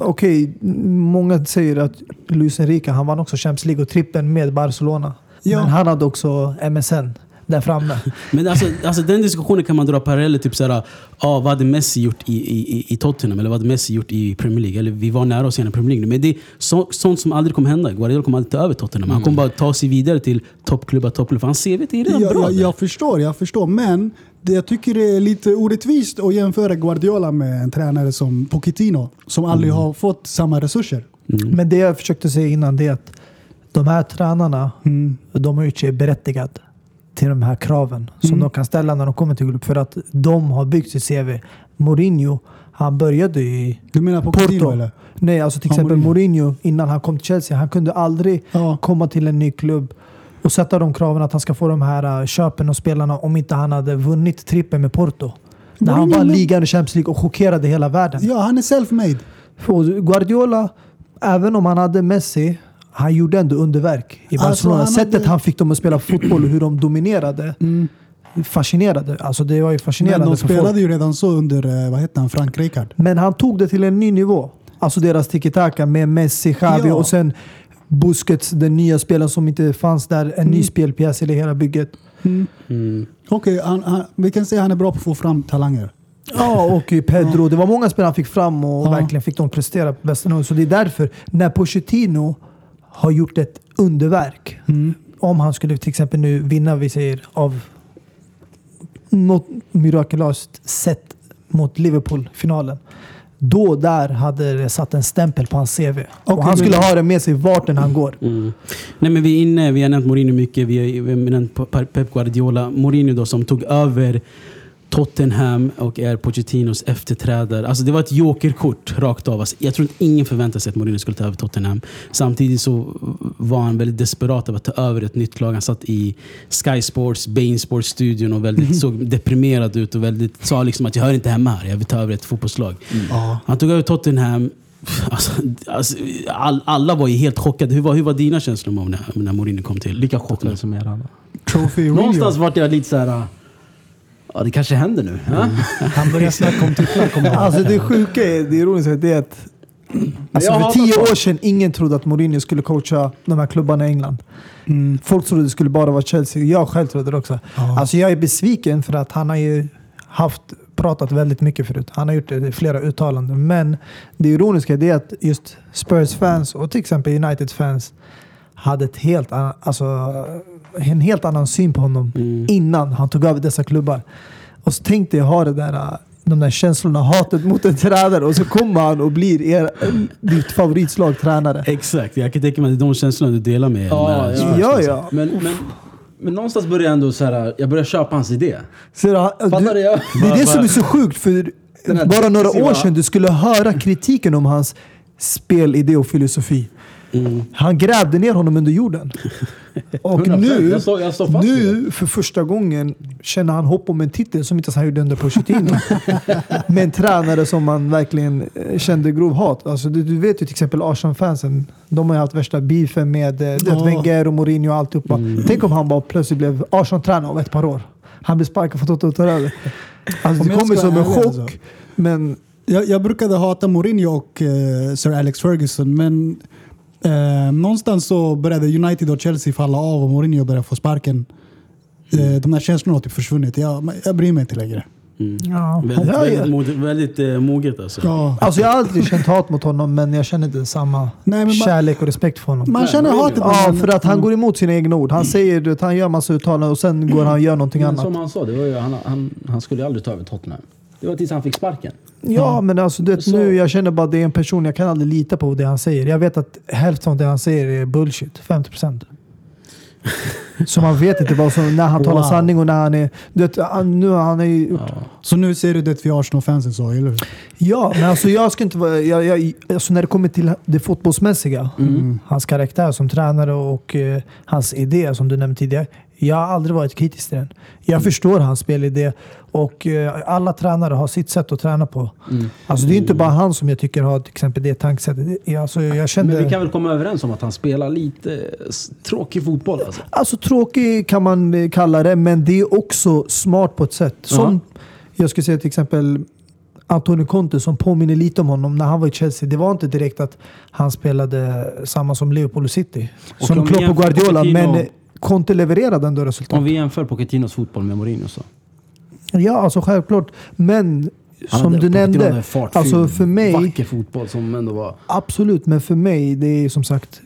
Okej, många säger att Luis Enrique, han vann också Champions League och trippen med Barcelona. Ja. Men han hade också MSN där framme. Men alltså, alltså den diskussionen kan man dra paralleller typ såhär, ah, vad hade Messi gjort i, i, i Tottenham? Eller vad hade Messi gjort i Premier League? Eller vi var nära oss i Premier League. Men det är så, sånt som aldrig kommer hända. Guardiola kommer aldrig ta över Tottenham. Han kommer bara ta sig vidare till toppklubbar, toppklubbar. För hans CV är redan jag, bra jag, jag förstår, jag förstår. Men det, jag tycker det är lite orättvist att jämföra Guardiola med en tränare som Pochettino, som aldrig har fått samma resurser. Men det jag försökte säga innan det är att de här tränarna, Mm. de har gjort sig berättigade till de här kraven som Mm. de kan ställa när de kommer till klubb. För att de har byggt sitt CV. Mourinho, han började i Du menar Pochettino Porto. eller? Nej, alltså till Ja, exempel Mourinho. Mourinho innan han kom till Chelsea. Han kunde aldrig Ja. komma till en ny klubb och sätta de kraven att han ska få de här uh, köpen och spelarna om inte han hade vunnit trippen med Porto. När han vann ligan i Champions League och chockerade hela världen. Ja, han är self-made. Guardiola, även om han hade Messi, han gjorde ändå underverk i Alltså, Barcelona. han Sättet hade- han fick dem att spela fotboll och hur de dominerade. Fascinerade. Alltså det var ju Men fascinerande de för folk. spelade ju redan så under, eh, vad heter han, Frank Rijkaard. Men han tog det till en ny nivå. Alltså deras tiki-taka med Messi, Xavi Ja. och sen Busquets, den nya spelaren som inte fanns där. En ny spelpjäs i det hela bygget. Mm. Okej, han, han, vi kan säga att han är bra på att få fram talanger. Ja, och Pedro. Det var många spelare han fick fram och Ja. verkligen fick dem prestera på bästa nivå. Så det är därför, när Pochettino har gjort ett underverk. Om han skulle till exempel nu vinna, vi säger, av något mirakulöst sätt mot Liverpool-finalen. Då där hade det satt en stämpel på hans CV. och Okej, han skulle ha det med sig vart än han går. Mm. Nej, men vi är inne, vi har nämnt Mourinho mycket, vi har, vi har nämnt Pe- Pep Guardiola. Mourinho då som tog över Tottenham och är Pochettinos efterträdare. Alltså det var ett jokerkort rakt av. Alltså jag tror inte ingen förväntade sig att Mourinho skulle ta över Tottenham. Samtidigt så var han väldigt desperat av att ta över ett nytt lag. Han satt i Sky Sports, Bain Sports-studion och väldigt, såg deprimerad ut och väldigt, sa liksom att jag hör inte hemma här, jag vill ta över ett fotbollslag. Ja. Han tog över Tottenham. Alltså, alltså, all, alla var ju helt chockade. Hur var, hur var dina känslor när, när Mourinho kom till Lika chockad som er alla. Trophy. Någonstans vart jag lite så här. Ja, det kanske händer nu. Ja? Han börjar snacka om titlar. kommer. Alltså det sjuka är, det ironiska, det är att alltså, för tio år sedan ingen trodde att Mourinho skulle coacha de här klubbarna i England. Mm. Folk trodde det skulle bara vara Chelsea. Jag själv trodde det också. Ja. Alltså jag är besviken för att han har ju haft, pratat väldigt mycket förut. Han har gjort det i flera uttalanden. Men det ironiska är att just Spurs-fans och till exempel United-fans hade ett helt annan, alltså, en helt annan syn på honom Mm. innan han tog över dessa klubbar. Och så tänkte jag ha det där, äh, de där känslorna, hatet mot en tränare och så kommer han och blir er, ditt favoritslag tränare. Exakt, jag kan tänka mig att det är de känslorna du delar med Ja, med ja. Ja, liksom. ja. Men, men, men någonstans börjar jag ändå så här. Jag börjar köpa hans idé. Så det, Fattar du? Jag? det är det som är så sjukt, för bara några år sedan du skulle höra kritiken om hans spelidé och filosofi. Mm. Han grävde ner honom under jorden. Och 100%. nu, Jag står- jag vid nu för första gången känner han hopp om en titel som inte ens han gjorde under Pochettino. Med en tränare som man verkligen eh, kände grov hat. Alltså, du, du vet ju till exempel Arsenal-fansen. De har ju haft värsta beefen med Ja. Wenger och Mourinho och alltihopa. Tänk om han bara plötsligt blev Arsenal-tränare om ett par år. Han blev sparkad från Toto och tar över. Alltså, det kommer som en chock. alltså. Men Jag, jag brukade hata Mourinho och eh, Sir Alex Ferguson, men eh, någonstans så började United och Chelsea falla av och Mourinho började få sparken. Eh, de här känslorna har typ försvunnit. Jag, jag bryr mig inte längre. Mm. ja, Väldigt, ja, väldigt, mod, väldigt eh, moget alltså. Ja. Alltså jag har aldrig känt hat mot honom men jag känner inte samma Nej, men man- kärlek och respekt för honom. Man känner hatet. Ja, för att han går emot sina egna ord. Han säger du vet, han gör massa uttalanden och sen går han och gör någonting Men annat. som han sa, det var ju, han, han, han skulle aldrig ta över Tottenham. Det var tills han fick sparken. Ja, men alltså du vet, Så- nu jag känner bara att det är en person, jag kan aldrig lita på det han säger. Jag vet att hälften av det han säger är bullshit. 50 procent. Så man vet inte vad som, när han talar Wow. sanning och när han är... Han, nu, han är ju, Ja. Så nu ser du det vi Arsenal-fansen sa, eller hur? Ja, men alltså jag ska inte vara... Jag, jag, alltså när det kommer till det fotbollsmässiga, hans karaktär som tränare och eh, hans idé som du nämnde tidigare. Jag har aldrig varit kritisk till den. Jag förstår hans spelidé och eh, alla tränare har sitt sätt att träna på. Alltså det är inte bara han som jag tycker har till exempel det tankesättet. Det- Alltså jag kände... Men vi kan väl komma överens om att han spelar lite tråkig fotboll alltså. Alltså tråkig kan man eh, kalla det, men det är också smart på ett sätt. Som jag skulle säga till exempel Antonio Conte som påminner lite om honom när han var i Chelsea. Det var inte direkt att han spelade samma som Liverpool och City. Och som Klopp och Guardiola. Men Conte levererade ändå resultat. Om vi jämför Pochettinos fotboll med Mourinho så. Ja, alltså självklart. Men som hade- du nämnde. fartfylld, Alltså för mig. Vacker fotboll som ändå var... Absolut, men för mig det är som sagt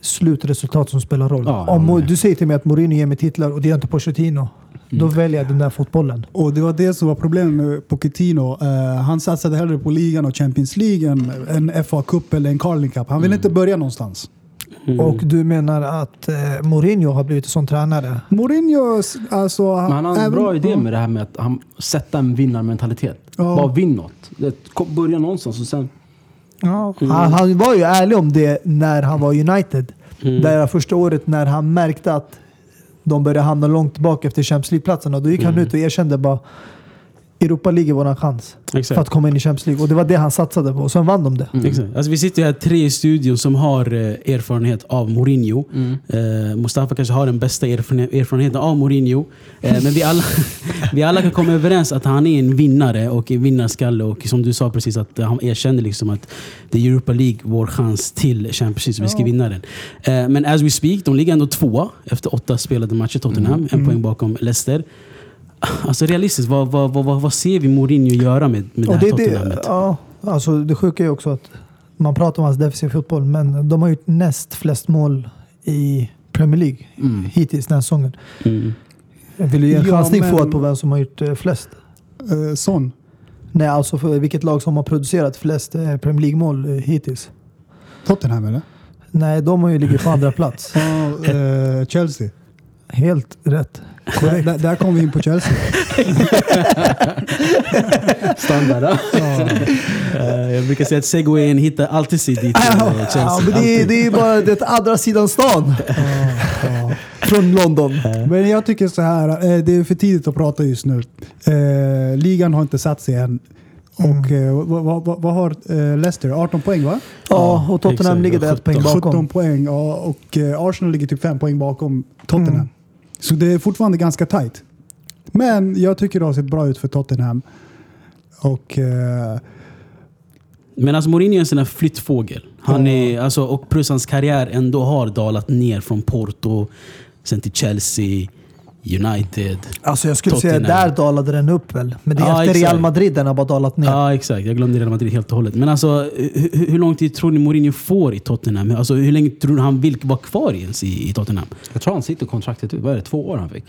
slutresultat som spelar roll. Ja, Om med. du säger till mig att Mourinho ger mig titlar och det är inte Pochettino. Då väljer jag den där fotbollen. Och det var det som var problemet med Pochettino. Eh, han satsade hellre på ligan och Champions League än en FA-cup eller en Carling Cup. Han ville inte börja någonstans. Mm. Och du menar att eh, Mourinho har blivit en sån tränare? Mourinho, alltså... Men han har en även- bra idé med det här med att han sätta en vinnarmentalitet. Ja. Bara vinn något. Det- Börja någonstans och sen... Ja. Han, han var ju ärlig om det när han var United. Mm. Där första året när han märkte att de började hamna långt tillbaka efter Champions League-platserna. Då gick han ut och erkände bara Europa League är våran chans Exakt. för att komma in i Champions League. Och det var det han satsade på. Och sen vann de det. Exakt. Alltså, vi sitter här tre i studion som har eh, erfarenhet av Mourinho. Eh, Mustafa kanske har den bästa erfarenhe- erfarenheten av Mourinho. Eh, men vi alla, vi alla kan komma överens att han är en vinnare och en vinnarskalle. Och som du sa precis, att han erkänner liksom att det är Europa League vår chans till Champions League, så vi ska vinna den. Eh, men as we speak, de ligger ändå tvåa efter åtta spelade matcher, Tottenham. En poäng bakom Leicester. Alltså realistiskt, vad, vad, vad, vad, vad ser vi Mourinho göra med, med det Och här det, det, Tottenhamet? ja, alltså det sjuka är också att man pratar om hans defensiv fotboll, men de har gjort näst flest mål i Premier League Mm. hittills den här säsongen. Mm. Vill ge en Ja, chansning men- Fouad på vem som har gjort eh, flest. Eh, Son. Nej, alltså för vilket lag som har producerat flest eh, Premier League-mål eh, hittills. Tottenham eller? Nej, de har ju ligger på andra plats. Ja, eh, Chelsea. Helt rätt. Där, där, där kom vi in på Chelsea. Standard. ja. Eh, jag brukar säga att segwayen hittar alltid sig dit till eh, Chelsea. Ja, men det, är, Alltid. det är bara det andra sidan stan. Från London. Men jag tycker så här, eh, det är för tidigt att prata just nu. Ligan har inte satt sig än. Och eh, vad, vad, vad, har eh, Leicester? 18 poäng va? Ja, och Tottenham exakt. ligger där ett poäng 17 bakom. poäng ja, och eh, Arsenal ligger typ 5 poäng bakom Tottenham. Mm. Så det är fortfarande ganska tight. Men jag tycker det har sett bra ut för Tottenham. Och eh, Men alltså Mourinho är en sån här flyttfågel. Han är, alltså, och plus hans karriär ändå har dalat ner från Porto, sen till Chelsea, United. Alltså jag skulle säga Tottenham. där dalade den upp väl. Men det är Ja, efter exakt. Real Madrid den har bara dalat ner. Ja, exakt. Jag glömde Real Madrid helt och hållet. Men alltså, hur, hur lång tid tror ni Mourinho får i Tottenham? Alltså, hur länge tror ni han vill vara kvar ens i, i Tottenham? Jag tror han sitter kontraktet ut. Vad är det? Två år han fick?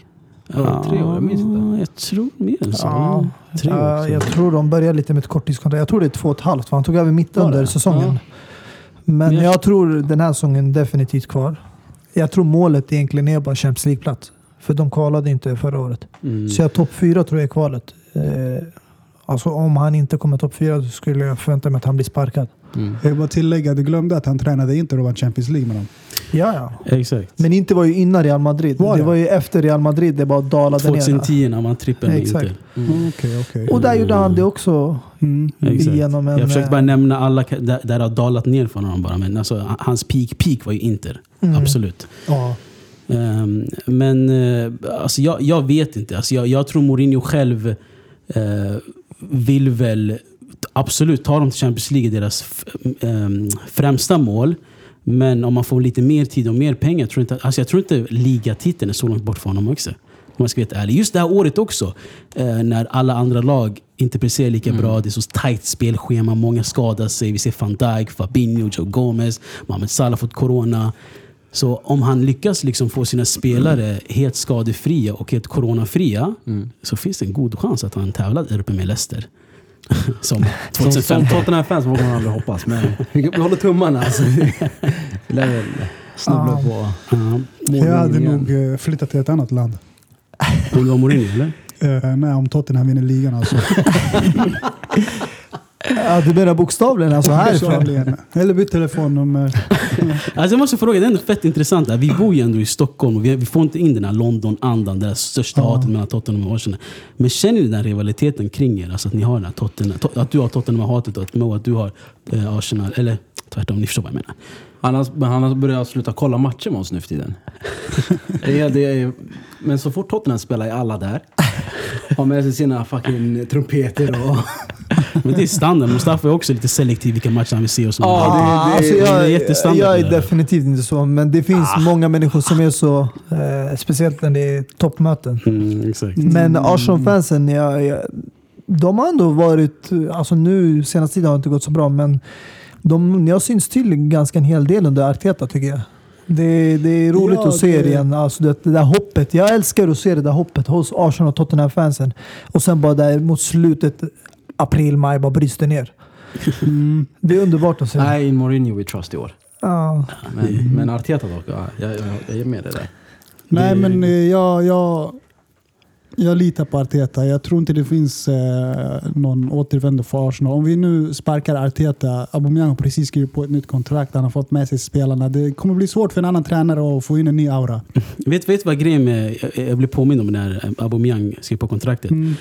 Eller tre år? Jag minns inte. Ja, Jag tror mer än så. Ja, Tre år ja, också. jag tror de börjar lite med ett korttidskontrakt. Jag tror det är två och ett halvt, för han tog över mitt under säsongen. Ja. Men Men jag- jag tror den här säsongen definitivt kvar. Jag tror målet egentligen är bara Champions League-plats. För de kvalade inte förra året. Mm. Så jag topp fyra tror jag är kvalet. Eh, alltså om han inte kommer topp fyra så skulle jag förvänta mig att han blir sparkad. Mm. jag vill bara tillägga, du glömde att han tränade Inter och vann Champions League med dem. Ja, ja. Exakt. Men inte var ju innan Real Madrid. Var det det? var ju efter Real Madrid det bara dalade ner. 2010 när man trippade med Exakt. Inter. Mm. Okej, okej. Och där gjorde han det också. Mm. Genom en, jag försökte bara eh, nämna alla där, där det har dalat ner för honom bara. Men alltså, hans peak, peak var ju Inter. Mm. Absolut. Ja. Ehm, men eh, alltså jag, jag vet inte. Alltså jag, jag tror Mourinho själv eh, vill väl absolut ta dem till Champions League, deras ehm, främsta mål. Men om man får lite mer tid och mer pengar, tror jag inte, alltså jag tror inte ligatiteln är så långt bort för honom också. Om man ska vara ärlig. Just det här året också, eh, när alla andra lag inte presterar lika bra. Det är så tajt spelschema, många skadar sig. Vi ser van Dijk, Fabinho, Joe Gomez, Mohamed Salah fått corona. Så om han lyckas liksom få sina spelare helt skadefria och helt coronafria så finns det en god chans att han tävlar där uppe med Leicester. Som Som, som 2015. Tottenham-fans vågar man aldrig hoppas. Men vi, håller tummarna. Alltså. Snubbla på Ja. Jag hade igen. nog eh, flyttat till ett annat land. Om det var Mourinho eller? Eh, nej, om Tottenham vinner ligan alltså. Ja, du menar bokstavligen alltså härifrån? Eller byt telefonnummer. Alltså jag måste fråga, det är ändå fett intressant. Där. Vi bor ju ändå i Stockholm och vi, vi får inte in den här London-andan, det där största Ja. hatet mellan Tottenham och Arsenal. Men känner ni den rivaliteten kring er? Alltså att ni har den här Tottenham, to- att du har Tottenham-hatet och att Mo att du har eh, Arsenal. Eller tvärtom, ni förstår vad jag menar. Han har, men han har börjat sluta kolla matcher med oss nu för tiden. det är, det är, men så fort Tottenham spelar är alla där. Har med sig sina fucking trumpeter och... Men det är standard. Mustafa är också lite selektiv vilka matcher han vill se och så. Ja, det- Ja, alltså det är jag, jag det är definitivt inte så, men det finns många människor som är så. Eh, speciellt när det är toppmöten. Mm, exakt. Men Arsenal-fansen, jag, jag, de har ändå varit... Alltså nu senaste tiden har det inte gått så bra, men de, jag syns till ganska en hel del under Arteta tycker jag. Det, det är roligt Ja, att se det- det igen. Alltså det, det där hoppet. Jag älskar att se det där hoppet hos Arsenal och Tottenham-fansen. Och sen bara där mot slutet, april, maj, bara bryts det ner. Mm. Det är underbart att se. Nej, in Mourinho we trust i år. Ja. Men, men Arteta dock, ja, jag, jag, jag är med det där. Nej, Det- men eh, jag, jag, jag litar på Arteta. Jag tror inte det finns eh, någon återvändo för Arsenal. Om vi nu sparkar Arteta, Aubameyang har precis skrivit på ett nytt kontrakt, han har fått med sig spelarna. Det kommer bli svårt för en annan tränare att få in en ny aura. Vet du vad grejen med... Jag, jag blev påmind om när Aubameyang skrev på kontraktet. Mm.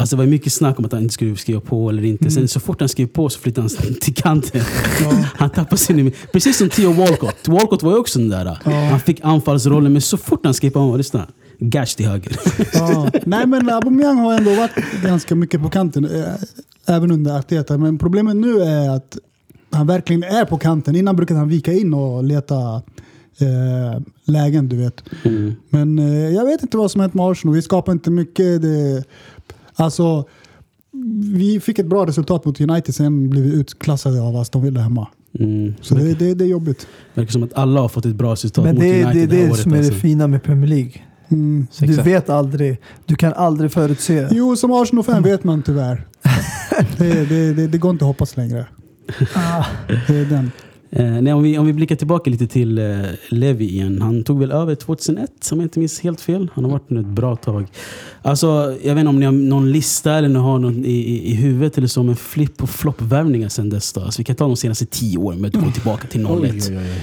Alltså det var mycket snack om att han inte skulle skriva på eller inte. Sen så fort han skrev på så flyttade han till kanten. Han tappade sin... Precis som Theo Walcott. Walcott var ju också den där. Han fick anfallsrollen men så fort han skrev på, han var lyssna. Gash till höger. Ja. Nej, men Aubameyang har ändå varit ganska mycket på kanten, eh, även under Arteta. Men problemet nu är att han verkligen är på kanten. Innan brukade han vika in och leta eh, lägen, du vet. Mm. Men eh, jag vet inte vad som hänt med Arsenal. Vi skapar inte mycket. Det, alltså, vi fick ett bra resultat mot United, sen blev vi utklassade av Aston Villa hemma. Mm. Så det, det, det är jobbigt. verkar som att alla har fått ett bra resultat Men mot det, är- United det är här det året. som är det alltså. fina med Premier League. Mm. Du vet aldrig. Du kan aldrig förutse. Jo, som Arsenal-fan vet man tyvärr. Det, det, det, det går inte att hoppas längre. Ah. Det är den. Eh, nej, om, vi, om vi blickar tillbaka lite till eh, Levi igen. Han tog väl över 2001 om jag inte minns helt fel. Han har varit nu ett bra tag. Alltså, jag vet inte om ni har någon lista eller ni har någon i, i, i huvudet eller så med flipp och floppvärvningar sedan dess. Då. Alltså, vi kan ta de senaste tio åren med att gå tillbaka till 01. Oj, oj, oj.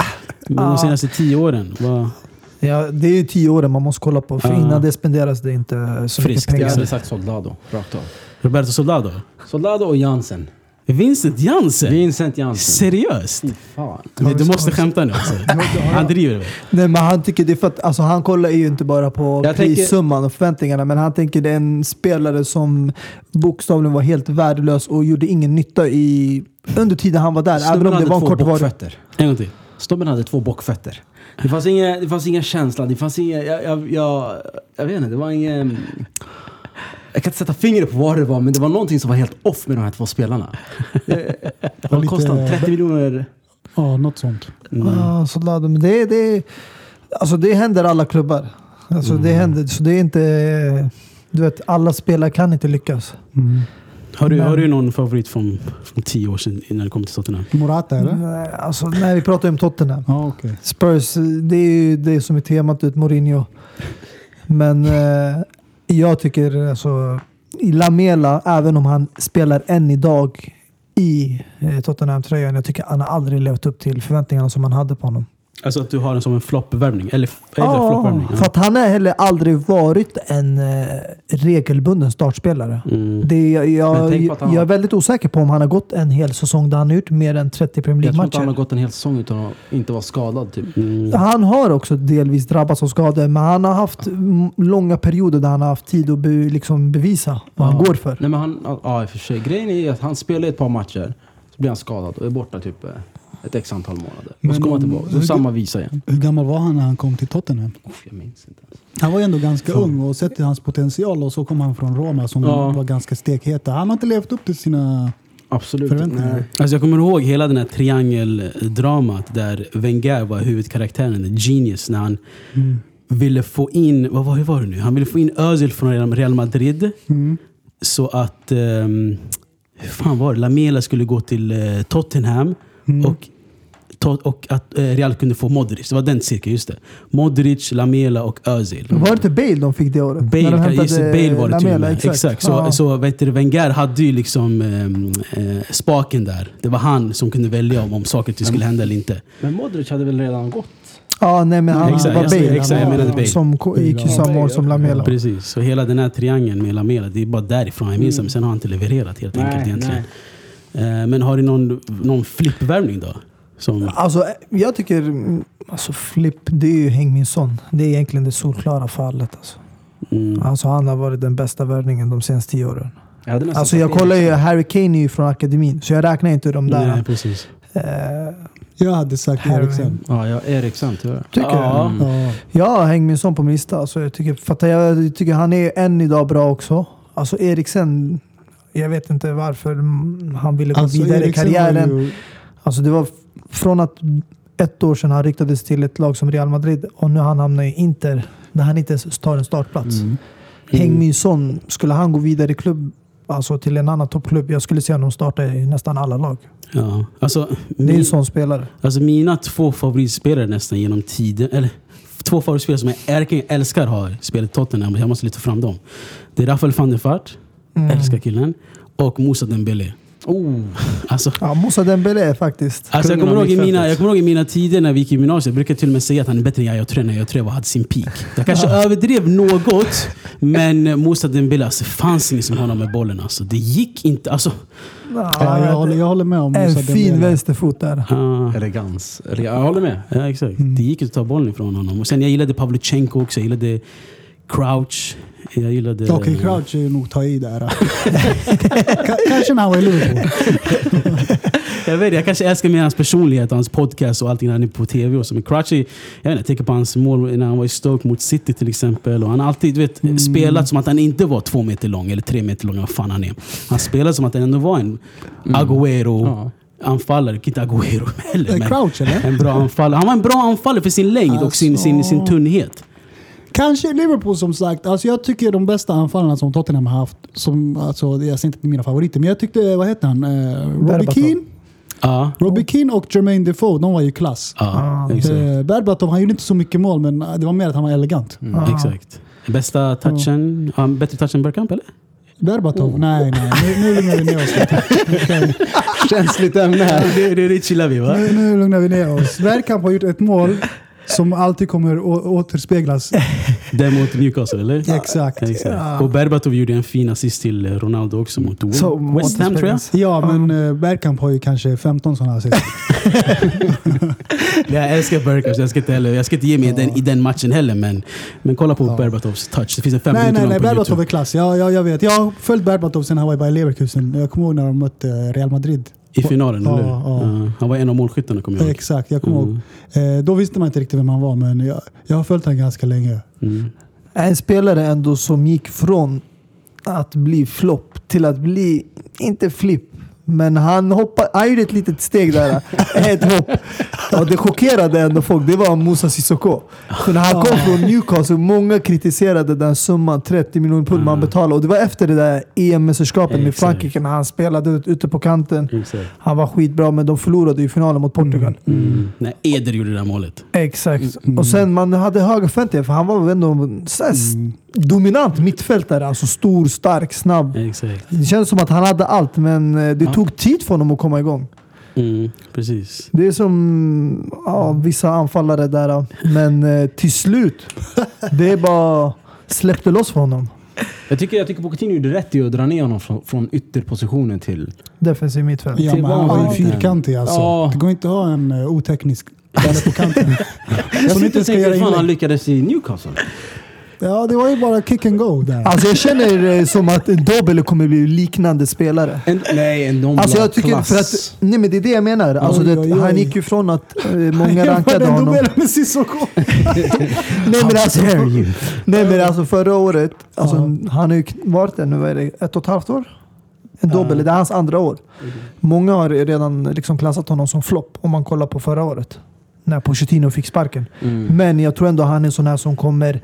Men. De senaste tio åren. Vad, Ja, det är ju tio år man måste kolla på. För innan det spenderas det inte så Friskt, mycket Jag pengar. hade sagt Soldado, rakt av. Roberto Soldado? Soldado och Jansen. Vincent Jansen? Vincent Jansen. Seriöst? Nej, du måste skämta nu alltså. Han driver väl? Nej, men han tycker det är för att alltså, han kollar ju inte bara på Jag tänker- prissumman och förväntningarna. Men han tänker det är en spelare som bokstavligen var helt värdelös och gjorde ingen nytta i, under tiden han var där. även om det var en kort var. bockfötter. En gång till. Snubben hade två bockfötter. Det fanns ingen, det fanns ingen känsla, det fanns ingen... Jag, jag, jag, jag vet inte, det var ingen... Jag kan inte sätta fingret på vad det var, men det var någonting som var helt off med de här två spelarna. Det, var vad lite- kostade han? 30 miljoner? Ja, något sånt. Ja, så laddade. Men det, det, alltså, det händer alla klubbar. Alltså, Det händer. Så det är inte... Du vet, alla spelare kan inte lyckas. Mm. Har du, Men- har du någon favorit från, från tio år sedan innan det kom till Tottenham? Morata eller? Nej, Alltså, nej, vi pratar ju om Tottenham. Ja, okej. Spurs, det är ju det som är temat ut Mourinho. Men eh, jag tycker alltså, Lamela, även om han spelar än idag i eh, Tottenham-tröjan, jag tycker han har aldrig levt upp till förväntningarna som man hade på honom. Alltså att du har den som en floppvärvning? Eller är det floppvärvning? för att han har heller aldrig varit en eh, regelbunden startspelare. Mm. Det, jag, jag, han jag är har- väldigt osäker på om han har gått en hel säsong där han har gjort mer än 30 Premier Jag tror inte han har League-matcher. gått en hel säsong utan att inte vara skadad. Typ. Mm. Han har också delvis drabbats av skador, men han har haft mm, långa perioder där han har haft tid att be, liksom bevisa vad han Ja. går för. Nej, men han, ja, i och för sig. Grejen är att han spelar ett par matcher, så blir han skadad och är borta typ ett x antal månader. Men och så kommer han tillbaka. Så hur- samma visa igen. Hur gammal var han när han kom till Tottenham? Uff, jag minns inte. ens. Han var ju ändå ganska ung och sett till hans potential och så kom han från Roma som Ja. var ganska stekheta. Han har inte levt upp till sina... Absolut. Nej. Alltså jag kommer ihåg hela den här triangeldramat där Wenger var huvudkaraktären, genius, när han Mm. ville få in, vad var, hur var det nu? Han ville få in Özil från Real- Madrid Mm. så att, um, hur fan var det? Lamela skulle gå till eh, Tottenham Mm. och, och att eh, Real kunde få Modric. Det var den cirkeln, just det. Modric, Lamela och Özil. Var det inte Bale de fick det året? Bale, de just Bale var det till och Lamela, med. Exakt. Så, Ja. så vet du, Wenger hade ju liksom ehm, eh, spaken där. Det var han som kunde välja om, om saker skulle hända eller inte. Men Modric hade väl redan gått? Ja, nej men han Exakt, var Bale. exakt, jag menade Bale. Som gick ju samma år som Lamela. Precis. Så hela den här triangeln med Lamela, det är bara därifrån jag minns. Men sen har han inte levererat helt Nej, enkelt egentligen. Eh, men har du någon, någon flippvärvning då? Som, Alltså, jag tycker... mm, Alltså, Flipp, det är ju Heung-Min Son. Det är egentligen det solklara fallet. Alltså. mm, Alltså, han har varit den bästa värvningen de senaste tio åren. Nästan Alltså, jag kollar ju. Harry Kane är ju från akademin, så jag räknar inte de där. nej, precis. Eh, Jag hade sagt. Eriksen. Ja, ja, Eriksson tyvärr. tycker Ja. jag. Ja. Jag har Heung-Min Son på min lista. Alltså, jag, tycker, för att jag tycker han är än idag bra också. Alltså Eriksen, jag vet inte varför mm, han ville gå Alltså, vidare i Eriksen karriären. ju- Alltså det var från att ett år sedan han ryktades till ett lag som Real Madrid och nu han hamnat i Inter där han inte ens tar en startplats. Mm. Häng Son, skulle han gå vidare i klubb, alltså till en annan toppklubb, jag skulle se honom starta i nästan alla lag. Ja. Alltså, Det är en min, sån spelare. alltså mina två favoritspelare nästan genom tiden, eller två favoritspelare som jag verkligen älskar har spelat Tottenham, jag måste lyfta fram dem. Det är Rafael van der Vaart, Mm. älskar killen, och Moussa Dembélé. Oh. Alltså, Ja, Moussa Dembélé faktiskt. Alltså jag, kommer ihåg i mina, jag kommer ihåg i mina tider när vi gick i gymnasiet, jag brukade till och med säga att han är bättre än Yahya Touré när Yahya Touré var- hade sin peak. Jag kanske överdrev något, men Moussa Dembélé, alltså, det fanns ingen som honom med bollen. Alltså. Det gick inte. Alltså, Ja, jag, håller, jag håller med om en fin vänsterfot där. ah, Elegans. Ele- Jag håller med. ja, exakt. Det gick inte att ta bollen ifrån honom. Och sen jag gillade Pavlyuchenko också, jag gillade Crouch. Jag gillade... Okej, Crouch är nog ta i där. Ka- Kanske när han var i Liverpool. Jag vet jag kanske älskar mer hans personlighet, hans podcast och allting när han är på tv. Och så. Men Crouch, är- jag, vet inte, jag tänker på hans mål när han var i Stoke mot City till exempel. Och han har alltid du vet, Mm. spelat som att han inte var två meter lång eller tre meter lång, vad fan han är. Han spelade som att han ändå var en Agüero. Ja. Anfallare, inte Agüero heller. Men Crouch eller? en bra anfallare. Han var en bra anfallare för sin längd och sin, sin, sin Alltså. tunnhet. Kanske Liverpool som sagt. Alltså jag tycker de bästa anfallarna som Tottenham har haft, som, alltså, jag säger inte mina favoriter, men jag tyckte, vad heter han? Eh, Robbie. Keane? Ja, Robbie Keane och Jermaine Defoe, de var ju klass. Ah. Eh, Berbatov, han gjorde inte så mycket mål, men det var mer att han var elegant. Ah. exakt. Bästa touchen, ja, bättre touch än Bergkamp eller? Berbatov? Nej, nej. Nu, nu lugnar vi ner oss lite. Känsligt ämne här. Det, det, det chillar vi va? Nu, nu lugnar vi ner oss. Bergkamp har gjort ett mål som alltid kommer å- återspeglas. Den mot Newcastle eller? Exakt. Exakt. Och Berbatov gjorde en fin assist till eh, Ronaldo också mot Så, West Ham tror jag. Ja, men uh, Bergkamp har ju kanske 15 sådana assist. Jag älskar Bergkamp, så jag ska inte, heller, jag ska inte ge mig i den, i den matchen heller. Men, men kolla på Berbatovs touch. Det finns en fem Nej, minuter nej, nej. på Berbatov är klass. Jag, jag, jag vet. Jag har följt Berbatov sen han var i Bayer Leverkusen. Jag kommer ihåg när de mötte Real Madrid. I finalen, Ja, eller. Ja, han var en av målskyttarna kommer jag ihåg. Exakt, jag kommer Mm. ihåg. Eh, då visste man inte riktigt vem han var, men jag, jag har följt honom ganska länge. Mm. En spelare ändå som gick från att bli flopp till att bli, inte flipp, men han hoppade, han gjorde ett litet steg där. ett hopp. Och det chockerade ändå folk. Det var Moussa Sissoko. När han kom från Newcastle, många kritiserade den summan, 30 miljoner pund man betalade. Och det var efter det där EM-mästerskapet med. Frankrike när han spelade ut- ute på kanten. Han var skitbra, men de förlorade i finalen mot Portugal. Mm. När Eder gjorde det där målet. Exakt. Och sen man hade höga förväntningar för han var ändå så här s- dominant mittfältare. Alltså stor, stark, snabb. Exakt. Det kändes som att han hade allt men eh, det tog tid för honom att komma igång. Mm. Precis. Det är som ja, vissa anfallare där. Men eh, till slut, det är bara släppte loss för honom. Jag tycker, jag tycker Pochettino gjorde rätt i att dra ner honom från, från ytterpositionen till... Defensiv mittfält. Ja, men han var ju fyrkantig alltså. Ja. Det går inte att ha en uh, oteknisk spelare på kanten. Jag sitter inte och tänker hur fan han lyckades i Newcastle. Ja, det var ju bara kick and go där. Alltså jag känner eh, som att Dobele kommer bli liknande spelare. En, nej, en Dombla Alltså jag tycker, klass. för att, nej men det är det jag menar. Alltså Oj, det, oj, oj. Han gick ju från att eh, många rankade honom. med med Sissoko. Nej men, alltså, nej men alltså förra året, alltså, han har ju varit där nu, vad är det, ett och ett halvt år? En dobbel, det är hans andra år. Många har redan liksom klassat honom som flopp om man kollar på förra året. När Pochettino fick sparken. Mm. Men jag tror ändå han är en sån här som kommer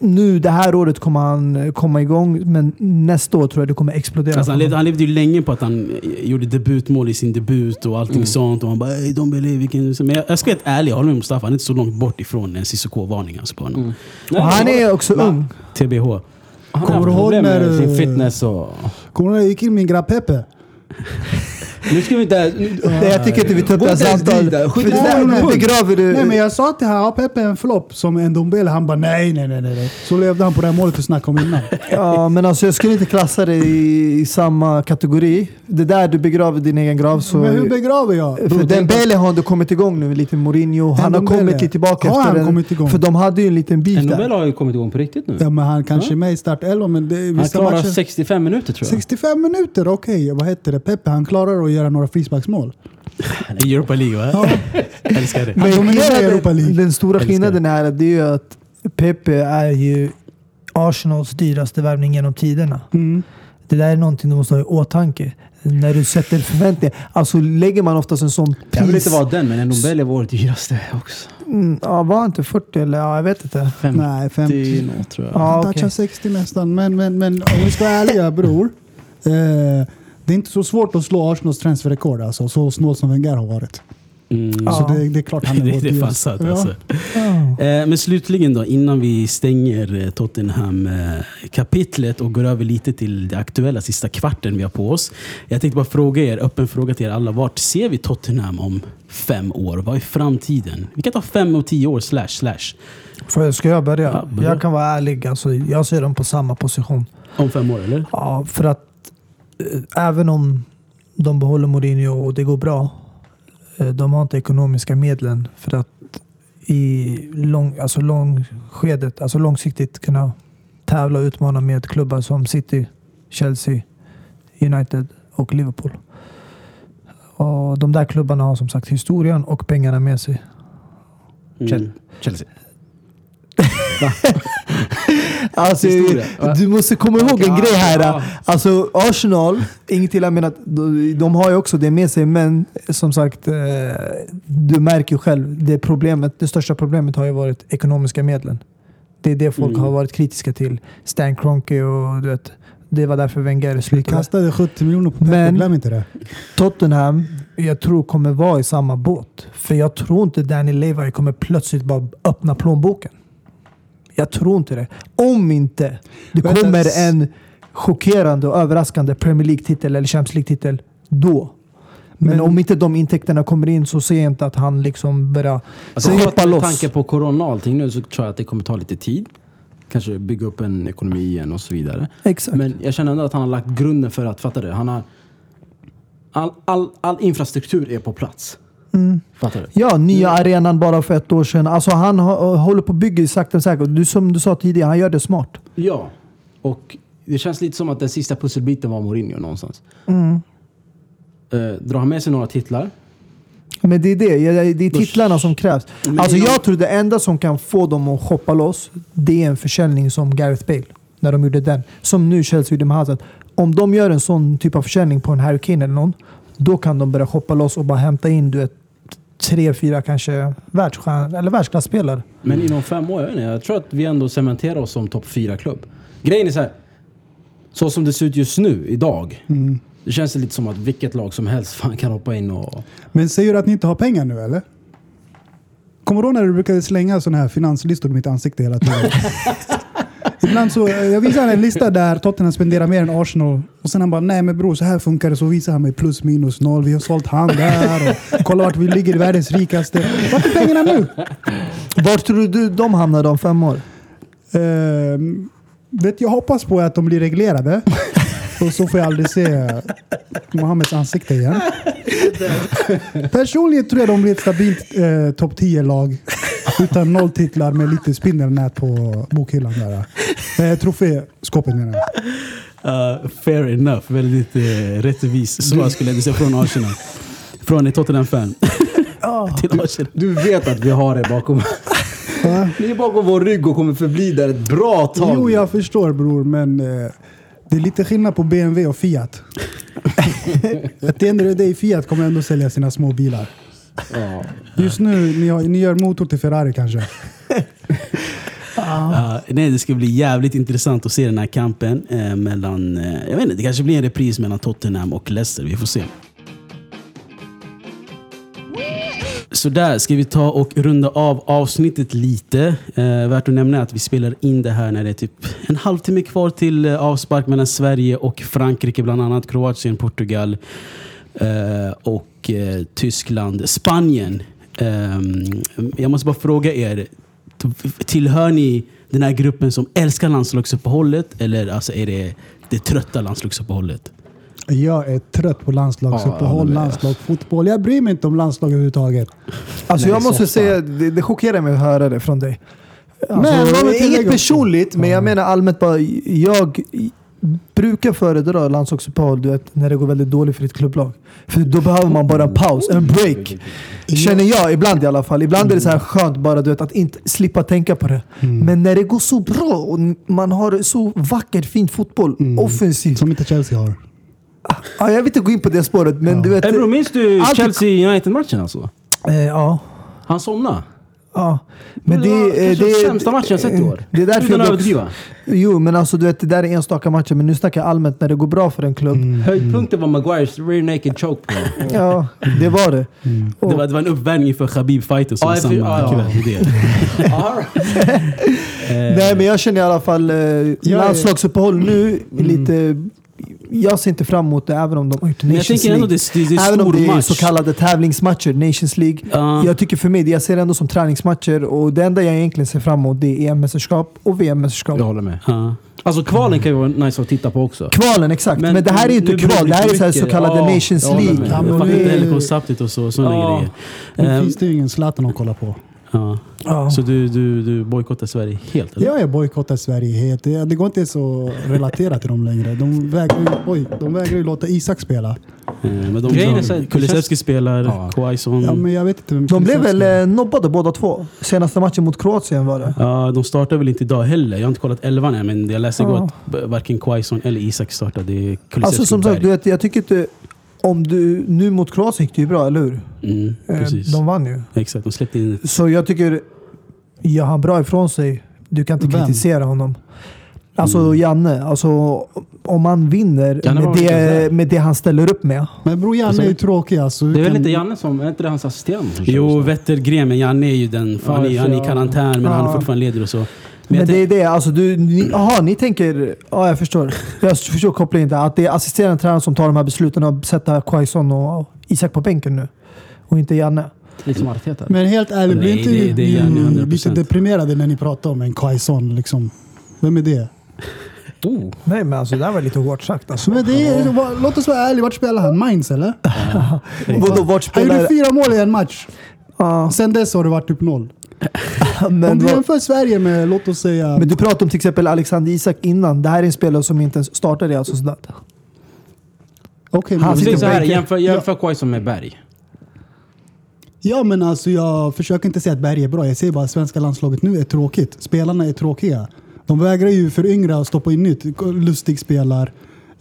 nu det här året kommer han eh, komma igång, men nästa år tror jag det kommer explodera. Alltså, han, levde, han levde ju länge på att han eh, gjorde debutmål i sin debut och allting sånt. Och han bara ey, Dombele, vilken... Men jag, jag ska vara helt ärlig, jag håller med Mustafa. Han är inte så långt bort ifrån en Cissoko-varning alltså på honom. Mm. Och han är också Va? ung. TBH. Han har Kommer haft du ihåg problem med när sin du- fitness och... Kommer du ihåg när jag gick in min grabb Pepe? Nu ska vi inte... Nej, jag tycker inte vi tar upp det här samtalet. Skjut begraver du... Nej men jag sa till honom, har Pepe en flopp som en Dombele? Han bara nej, nej, nej, nej. Så levde han på det här målet du snackade om innan. Ja, men alltså jag skulle inte klassa det i, i samma kategori. Det där du begraver din egen grav. Så, Men hur begraver jag? för Dembele har ändå kommit igång nu, lite Mourinho. Han har kommit lite tillbaka Har efter han kommit igång? För de hade ju en liten beef där. har ju kommit igång på riktigt nu. Ja men han kanske är med i startelvan men det är Han klarar matcher... 65 minuter tror jag. 65 minuter, okej. Vad heter det? Pepe, han klarar att göra några frisparksmål. Europa League va? Älskar det. Dominerar i skillnaden- Europa League. Den stora skillnaden är att det är ju att Pepe är ju Arsenals dyraste värvning genom tiderna. Mm. Det där är någonting du måste ha i åtanke. när du sätter förväntningar. Alltså lägger man oftast en sån Jag vill pris... inte vara den, men en Nobel är vår dyraste också. Mm, ja, var inte 40 eller? Ja, jag vet inte. 50 Nej, 50. nog tror jag. Ja, Han okej. touchar 60 nästan. Men, men, men om vi ska vara ärliga bror. Eh, det är inte så svårt att slå Arsenals transferrekord. Alltså, så snål som Wenger har varit. Mm. Ja. Så det, det är klart han är det, vår det är Ja. alltså. Ja. Eh, Men slutligen då, innan vi stänger eh, Tottenham-kapitlet och går över lite till det aktuella sista kvarten vi har på oss. Jag tänkte bara fråga er, öppen fråga till er alla. Vart ser vi Tottenham om fem år? Vad är framtiden? Vi kan ta fem och tio år slash slash. Ska jag börja? Ja, börja. Jag kan vara ärlig. Alltså, jag ser dem på samma position. Om fem år eller? Ja, för att eh, även om de behåller Mourinho och det går bra. eh, De har inte ekonomiska medlen för att i lång, alltså långskedet, alltså långsiktigt kunna tävla och utmana med klubbar som City, Chelsea, United och Liverpool. Och de där klubbarna har som sagt historien och pengarna med sig. Mm. Chelsea. Alltså, Historia. du måste komma ihåg en grej här. ja. Alltså Arsenal, inget illa menat, de, har ju också det med sig. Men som sagt, eh, du märker ju själv. Det, problemet, det största problemet har ju varit ekonomiska medlen. Det är det folk Mm. har varit kritiska till. Stan Kroenke och du vet. Det var därför Wenger Vi slutade. kastade 70 miljoner på Men- Pep, glöm inte det. Tottenham, jag tror kommer vara i samma båt. För jag tror inte Danny Levi kommer plötsligt bara öppna plånboken. Jag tror inte det. Om inte det Vänta, kommer s- en chockerande och överraskande Premier League-titel eller Champions League-titel, då. Men, Men- om inte de intäkterna kommer in så ser jag inte att han liksom börjar Alltså, med loss. tanke på corona och allting nu så tror jag att det kommer ta lite tid. Kanske bygga upp en ekonomi igen och så vidare. Exakt. Men jag känner ändå att han har lagt grunden för att, fattar du? Han har, all, all, all infrastruktur är på plats. Mm. Fattar du? Ja, nya arenan bara för ett år sedan. Alltså han håller på att bygga sakta men säkert. Du, som du sa tidigare, han gör det smart. Ja. Och det känns lite som att den sista pusselbiten var Mourinho någonstans. Mm. Eh, drar han med sig några titlar? Men det är det. Det är titlarna som krävs. Alltså jag tror det enda som kan få dem att shoppa loss, det är en försäljning som Gareth Bale. När de gjorde den. Som nu Chelsea gjorde med Hazard. Om de gör en sån typ av försäljning på en Harry Kane eller någon, då kan de börja shoppa loss och bara hämta in du vet, tre, fyra kanske världsstjärnor eller världsklasspelare. Men inom fem år, jag, inte, jag tror att vi ändå cementerar oss som topp fyra klubb Grejen är så här. Så som det ser ut just nu, idag. Mm. Det känns lite som att vilket lag som helst fan kan hoppa in och... Men säger du att ni inte har pengar nu eller? Kommer du ihåg när du brukade slänga sådana här finanslistor i mitt ansikte hela tiden? Ibland så, jag visar en lista där Tottenham spenderar mer än Arsenal och sen han bara nej men bror så här funkar det. Så visar han mig plus minus noll. Vi har sålt han där och kolla vart vi ligger i världens rikaste. Vart är pengarna nu? Var tror du de hamnar om fem år? Ehm, vet, jag hoppas på att de blir reglerade. Och så får jag aldrig se Mohammeds ansikte igen. Personligen tror jag de blir ett stabilt eh, topp 10-lag. Utan noll titlar med lite spindelnät på bokhyllan. Där. Eh, troféskåpet menar jag. Uh, fair enough. Väldigt uh, rättvis svar skulle jag säga från Arsenal. Från ett Tottenham-fan till Arsenal. Du vet att vi har det bakom... Ni är bakom vår rygg och kommer förbli där ett bra tag. Jo, jag förstår bror, men eh, det är lite skillnad på BMW och Fiat. Att det enda det är Fiat kommer ändå sälja sina små bilar. Ja. Just nu, ni, har, ni gör motor till Ferrari kanske? Uh, nej, det ska bli jävligt intressant att se den här kampen eh, mellan... eh, jag vet inte, det kanske blir en repris mellan Tottenham och Leicester. Vi får se. Så där ska vi ta och runda av avsnittet lite. Eh, värt att nämna att vi spelar in det här när det är typ en halvtimme kvar till eh, avspark mellan Sverige och Frankrike, bland annat Kroatien, Portugal och eh, Tyskland, Spanien. Ehm, jag måste bara fråga er, tillhör ni den här gruppen som älskar landslagsuppehållet eller alltså är det det trötta landslagsuppehållet? Jag är trött på landslagsuppehåll, Ja, landslag, fotboll. Jag bryr mig inte om landslag överhuvudtaget. Alltså Nej, jag måste säga, det, det chockerar mig att höra det från dig. Alltså, Men inget personligt, men jag menar allmänt bara. Jag brukar föredra landslagsuppehåll du vet, när det går väldigt dåligt för ett klubblag. För då behöver man bara en paus, en break. Känner jag ibland i alla fall. Ibland är det så här skönt bara du vet, att inte slippa tänka på det. Men när det går så bra och man har så vackert fint fotboll, offensivt. Som inte Chelsea har. Ja, jag vill inte gå in på det spåret, men du vet... Bro, minns du Alltid- Chelsea United-matchen alltså? eh, ja. Han somnade. Ja. Men Det det, var kanske det, den sämsta matchen jag sett i år. Det är därför Utan att överdriva. Jo, men alltså du vet, det där är enstaka matcher. Men nu snackar jag allmänt när det går bra för en klubb. Mm. Höjdpunkten var Maguires rear naked choke. Ja, det var det. Och, Det var, det var en uppvärmning för Khabib-fighten som Ja, var jag samma ja. kväll. Det. Nej, men jag känner i alla fall eh, landslagsuppehåll nu. Lite, jag ser inte fram emot det, även om de har gjort Men jag Nations League. det, det, det är Även om det är match. så kallade tävlingsmatcher, Nations League. Ja. Jag tycker för mig, det jag ser ändå som träningsmatcher. Och det enda jag egentligen ser fram emot det är EM-mästerskap och VM-mästerskap. Jag håller med. Ja. Alltså kvalen kan ju vara nice att titta på också. Kvalen, exakt. Men, Men det här är ju inte det kval, det här är så, här så kallade Ja, Nations League. Jag men fattar det- inte heller konceptet och så, sådana Ja. grejer. Nu Ehm, finns det ju ingen Zlatan att kolla på. Ja. Ja. Så du, du, du bojkottar Sverige helt? Eller? Jag är bojkottar Sverige helt. Det, det går inte så relatera till dem längre. De vägrar, ju- oj, de vägrar ju låta Isak spela. Eh, Men de, Grejen är så här, det Kulusevski spelar, Ja. Quaison. Ja, Ja, men jag vet inte vem De blev väl eh, nobbade båda två? Senaste matchen mot Kroatien var det. de startar väl inte idag heller. Jag har inte kollat elvan än, men jag läste igår Ja. att b- varken Quaison eller Isak startade. Det är Kulusevski Alltså som sagt, Berg. du vet, jag tycker inte... Om du, nu mot Kroatien gick det ju bra, eller hur? Mm, Eh, precis. De vann ju. Exakt, de släppte in... Så jag tycker, gör han bra ifrån sig, du kan inte Vem? kritisera honom. Alltså Mm. Janne, alltså, om man vinner Janne med det, med det han ställer upp med. Men bror Janne är ju tråkig alltså. Det är väl kan- inte Janne som, är inte det hans kör Jo? Wettergren, men Janne är ju den... För Ja, han, är, han är i ja. karantän, men han är Ja. fortfarande ledig och så. Men, jag det är det, alltså du, ni, aha, ni tänker, ja jag förstår. Jag förstår kopplingen där. Att det är assisterande tränaren som tar de här besluten att sätta Quaison och Isak på bänken nu. Och inte Janne. Liksom Arteta. Men helt ärligt, blir inte det- det är Janne, ni 100%. lite deprimerade när ni pratar om en Quaison? Liksom. Vem är det? Oh. Nej men alltså det där var lite hårt sagt alltså. Men det är, va- låt oss vara ärliga, vart spelar han? Mainz eller? Vadå vart Han gjorde spelar... fyra mål i en match. Ja, Sen dess har det varit typ noll. men, Om du jämför Sverige med, låt oss säga... men du pratade om till exempel Alexander Isak innan. Det här är en spelare som inte ens startade i Alltså Sociedad. Okej, Han men, Vi sitter så på här, jämför, jämför Quaison med Berg. ja men alltså jag försöker inte säga att Berg är bra. Jag säger bara att svenska landslaget nu är tråkigt. Spelarna är tråkiga. De vägrar ju föryngra och stoppa in nytt. Lustig spelar.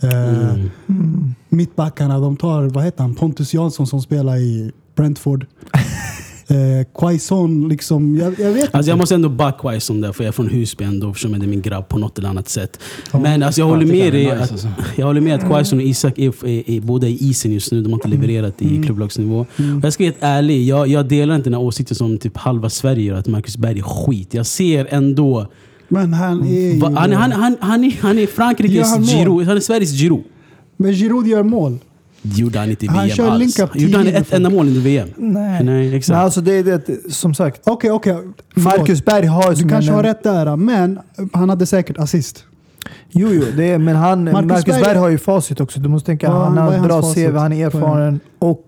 Eh, Mm. Mittbackarna, de tar, vad heter han, Pontus Jansson som spelar i Brentford. eh, Quaison, liksom, jag, jag vet Alltså inte. jag måste ändå backa Quaison där, för jag är från Husby ändå, eftersom det är min grabb på något eller annat sätt. Ja. Men alltså jag Ja, håller med dig nice, att, alltså. jag håller med att Quaison och Isak är, är, är båda i isen just nu. De har inte levererat i klubblagsnivå. Och jag ska vara helt ärlig, jag, jag delar inte den här åsikten som typ halva Sverige gör, att Marcus Berg är skit. Jag ser ändå... Men han är ju... Han, han, han, han, är, han är Frankrikes? Giroud, han är Sveriges Giroud. Men Giroud gör mål. Gjorde han inte i Han VM kör alls. link-up Gjorde han ett enda mål under VM? Nej. Nej, exakt. Men alltså det är det, som sagt. Okej, okej. Marcus Berg har Du kanske har rätt där, men han hade säkert assist. Jo, jo, det är, men han, Marcus Marcus, Berg- Berg, har ju facit också. Du måste tänka, Ja, han har bra? CV, han är erfaren. Och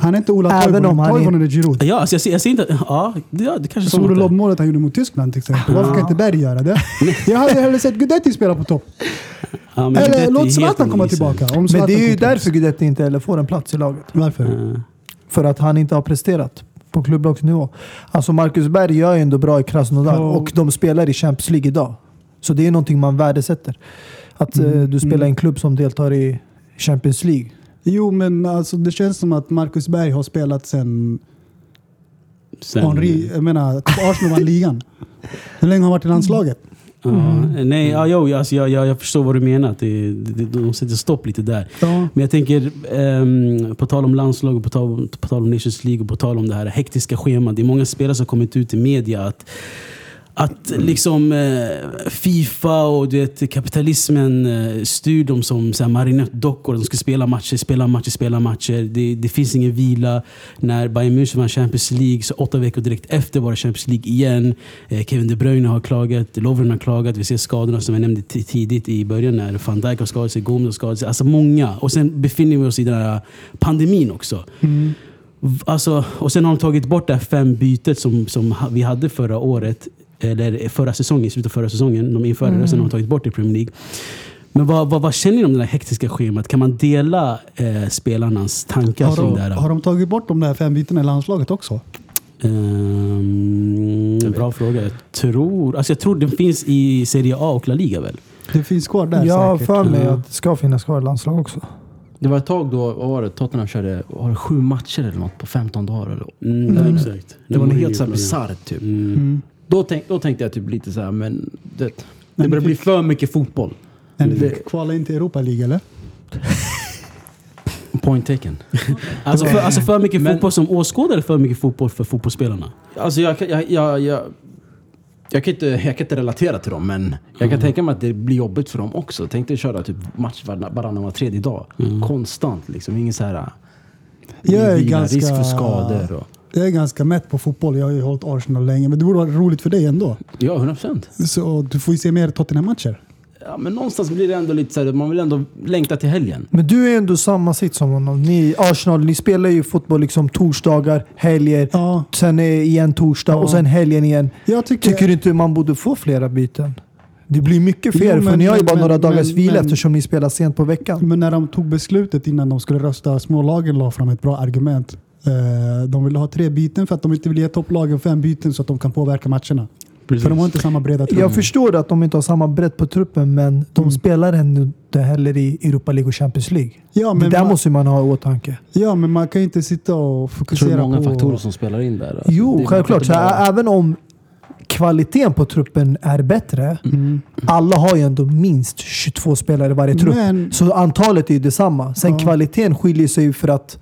Han är inte Ola Toivonen. han Toivonen är Giroud. Ja, alltså jag, ser, jag ser inte... Ja, ja, det kanske är Som så. lobbmålet han gjorde mot Tyskland till exempel. Varför kan inte Berg göra det? Jag hade hellre sett Guidetti spela på topp. Ja, men Eller låt Zlatan komma tillbaka. Om men Zlatan det är ju kommer tillbaka. därför Guidetti inte heller får en plats i laget. Varför? Eh, För att han inte har presterat på klubblagsnivå. Alltså Marcus Berg gör ju ändå bra i Krasnodar Ja. och de spelar i Champions League idag. Så det är någonting man värdesätter. Att eh, du spelar i en klubb som deltar i Champions League. Jo, men alltså, det känns som att Marcus Berg har spelat sen sen- Henri, jag menar, typ Arsenal vann ligan. Hur länge har han varit i landslaget? Ja, nej, ja, jo, alltså, jag, jag, jag förstår vad du menar. Det, det, de sätter stopp lite där. Ja. Men jag tänker, ehm, på tal om landslag, och på tal, på tal om Nations League och på tal om det här hektiska schemat. Det är många spelare som kommit ut i media att att liksom eh, Fifa och du vet, kapitalismen eh, styr dem som så här, marionettdockor. De ska spela matcher, spela matcher, spela matcher. Det, det finns ingen vila. När Bayern München vann Champions League, så åtta veckor direkt efter var det Champions League igen. Eh, Kevin De Bruyne har klagat, Lovren har klagat. Vi ser skadorna som jag nämnde tidigt i början när van Dijk har skadat sig, Gomes har skadat sig. Alltså många. Och sen befinner vi oss i den här pandemin också. V- Alltså, och sen har de tagit bort det här fem bytet som, som vi hade förra året. Eller förra säsongen, i slutet av förra säsongen. De införde det, sen har de tagit bort det i Premier League. Men vad, vad, vad känner ni om det här hektiska schemat? Kan man dela eh, spelarnas tankar Har, kring de, det här? har de tagit bort de där fem bytena i landslaget också? En bra fråga. Jag tror, alltså jag tror den finns i Serie A och La Liga väl? Det finns kvar där Jag har säkert. för mig Ja. att det ska finnas kvar i landslag också. Det var ett tag då, vad var det? Tottenham körde var det sju matcher eller något på 15 dagar. Eller? Mm, ja, exakt. Det var Mourinho helt bisarrt typ. Mm. Mm. Då, tänk, då tänkte jag typ lite så här, men det, det börjar bli för mycket fotboll. Men fick kvala in till Europa League eller? Point taken. Alltså, för, alltså för mycket Men- fotboll som åskådare för mycket fotboll för fotbollsspelarna? Alltså jag, jag, jag, jag, jag, kan inte, jag kan inte relatera till dem, men jag kan tänka mig att det blir jobbigt för dem också. Tänk dig köra typ match varann- varannan var tredje dag. Konstant liksom. Ingen så här... Jag är ganska- Risk för skador. Och, Jag är ganska mätt på fotboll. Jag har ju hållit Arsenal länge. Men det borde vara roligt för dig ändå. ja, 100 procent. Så du får ju se mer Tottenham-matcher. Ja, men någonstans blir det ändå lite så här, man vill ändå längta till helgen. Men du är ändå samma sitt som honom. Ni, Arsenal, ni spelar ju fotboll liksom torsdagar, helger, Ja, sen igen torsdag Ja. och sen helgen igen. jag tycker... Tycker du inte man borde få flera byten? Det blir mycket Jo, fel, för men- ni har ju bara men- några dagars men- vila men- eftersom ni spelar sent på veckan. Men när de tog beslutet innan de skulle rösta, smålagen la fram ett bra argument. Eh, De ville ha tre byten för att de inte vill ge topplagen fem byten så att de kan påverka matcherna. För de har inte samma breda trupp. Jag förstår att de inte har samma bredd på truppen, men de Mm. spelar inte heller i Europa League och Champions League. Ja, det men där man, måste man ha i åtanke. ja, men man kan ju inte sitta och Jag tror det fokusera är många på... faktorer som spelar in där. Alltså, Jo, det självklart. Så även om kvaliteten på truppen är bättre, Mm. alla har ju ändå minst 22 spelare i varje trupp. Men, Så antalet är ju detsamma. Sen Ja. kvaliteten skiljer sig ju för att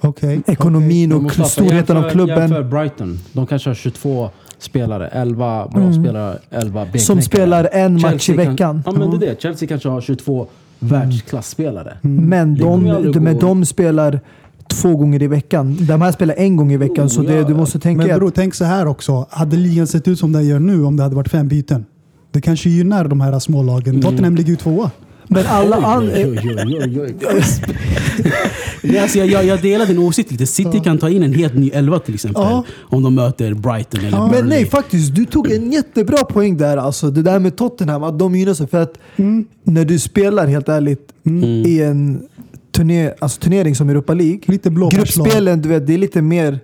okej. ekonomin och storheten av klubben Jämför Brighton. De kanske har 22 spelare. 11 bra Mm. spelare, 11 B-knäckare. som spelar en match i Chelsea veckan. Kan, ja, men det är det. Chelsea kanske har 22 världsklasspelare. Men Det kommer ju de, de, men de spelar två gånger i veckan. De här spelar en gång i veckan. Oh, så det, ja. du måste tänka Men att bror, tänk så här också. Hade ligan sett ut som den gör nu om det hade varit fem byten? Det kanske gynnar de här smålagen. Tottenham ligger ju tvåa. Men alla an- Ja, alltså jag, jag, jag delar din åsikt lite. City kan ta in en helt ny elva till exempel. Ja. Om de möter Brighton eller Men Burnley. nej, faktiskt. Du tog en jättebra poäng där. Alltså, det där med Tottenham, att de gynnar sig. För att när du spelar, helt ärligt, i en turner, alltså turnering som Europa League. Lite. Gruppspelen, du vet, det är lite mer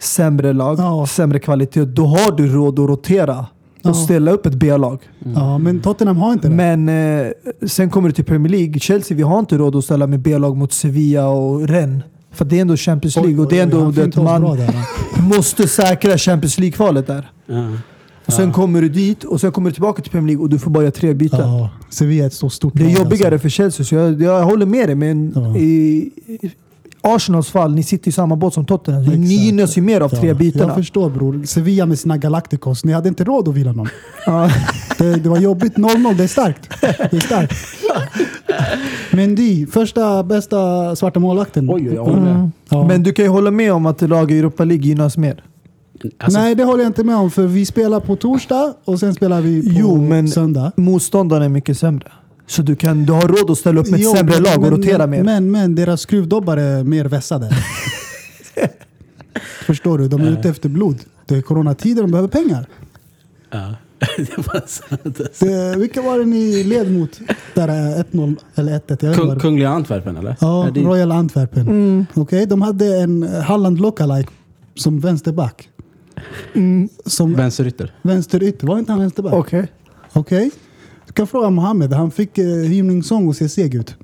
sämre lag, Ja. sämre kvalitet. Då har du råd att rotera och Ja. ställa upp ett B-lag. Ja, men Tottenham har inte det. Men eh, sen kommer du till Premier League. Chelsea, vi har inte råd att ställa med B-lag mot Sevilla och Rennes. För det är ändå Champions Oj, League och det är oj, oj, ändå det man där, ja. måste säkra Champions League-kvalet där. Ja. Och sen kommer du dit och sen kommer du tillbaka till Premier League och du får bara göra tre byten. Ja, Sevilla är ett så stort Det är jobbigare alltså. för Chelsea, så jag, jag håller med dig. Men Ja. i Arsenals fall, ni sitter i samma båt som Tottenham. Så Ni Exakt. gynnas ju mer av tre Ja, bytena. Jag förstår bror. Sevilla med sina Galacticos. Ni hade inte råd att vila någon. Det, det var jobbigt. 0-0, det är starkt. Det är starkt. Mendy, första bästa svarta målvakten. Oj, jag håller med. Mm. Ja. Men du kan ju hålla med om att lag i Europa League gynnas mer. Alltså, Nej, det håller jag inte med om. För vi spelar på torsdag och sen spelar vi på Jo, men- söndag. Motståndarna är mycket sämre. Så du, kan, du har råd att ställa upp med ett Jo, sämre men- lag och rotera men, mer. Men, men deras skruvdobbar är mer vässade. Förstår du? De är ute efter blod. Det är coronatider, de behöver pengar. ja. det var sant. Alltså. Det, vilka var det ni led mot? Där är 1-0 eller 1-1. Jag vet inte Kung, Kungliga Antwerpen eller? Ja, det- Royal Antwerpen. Mm. Okej, de hade en Halland lookalike som vänsterback. Mm. Som Vänsterytter. vänsterytter. Var inte han vänsterback? Okej. Okej. Du kan fråga Mohammed. Han fick eh, hymningssång och se seg ut.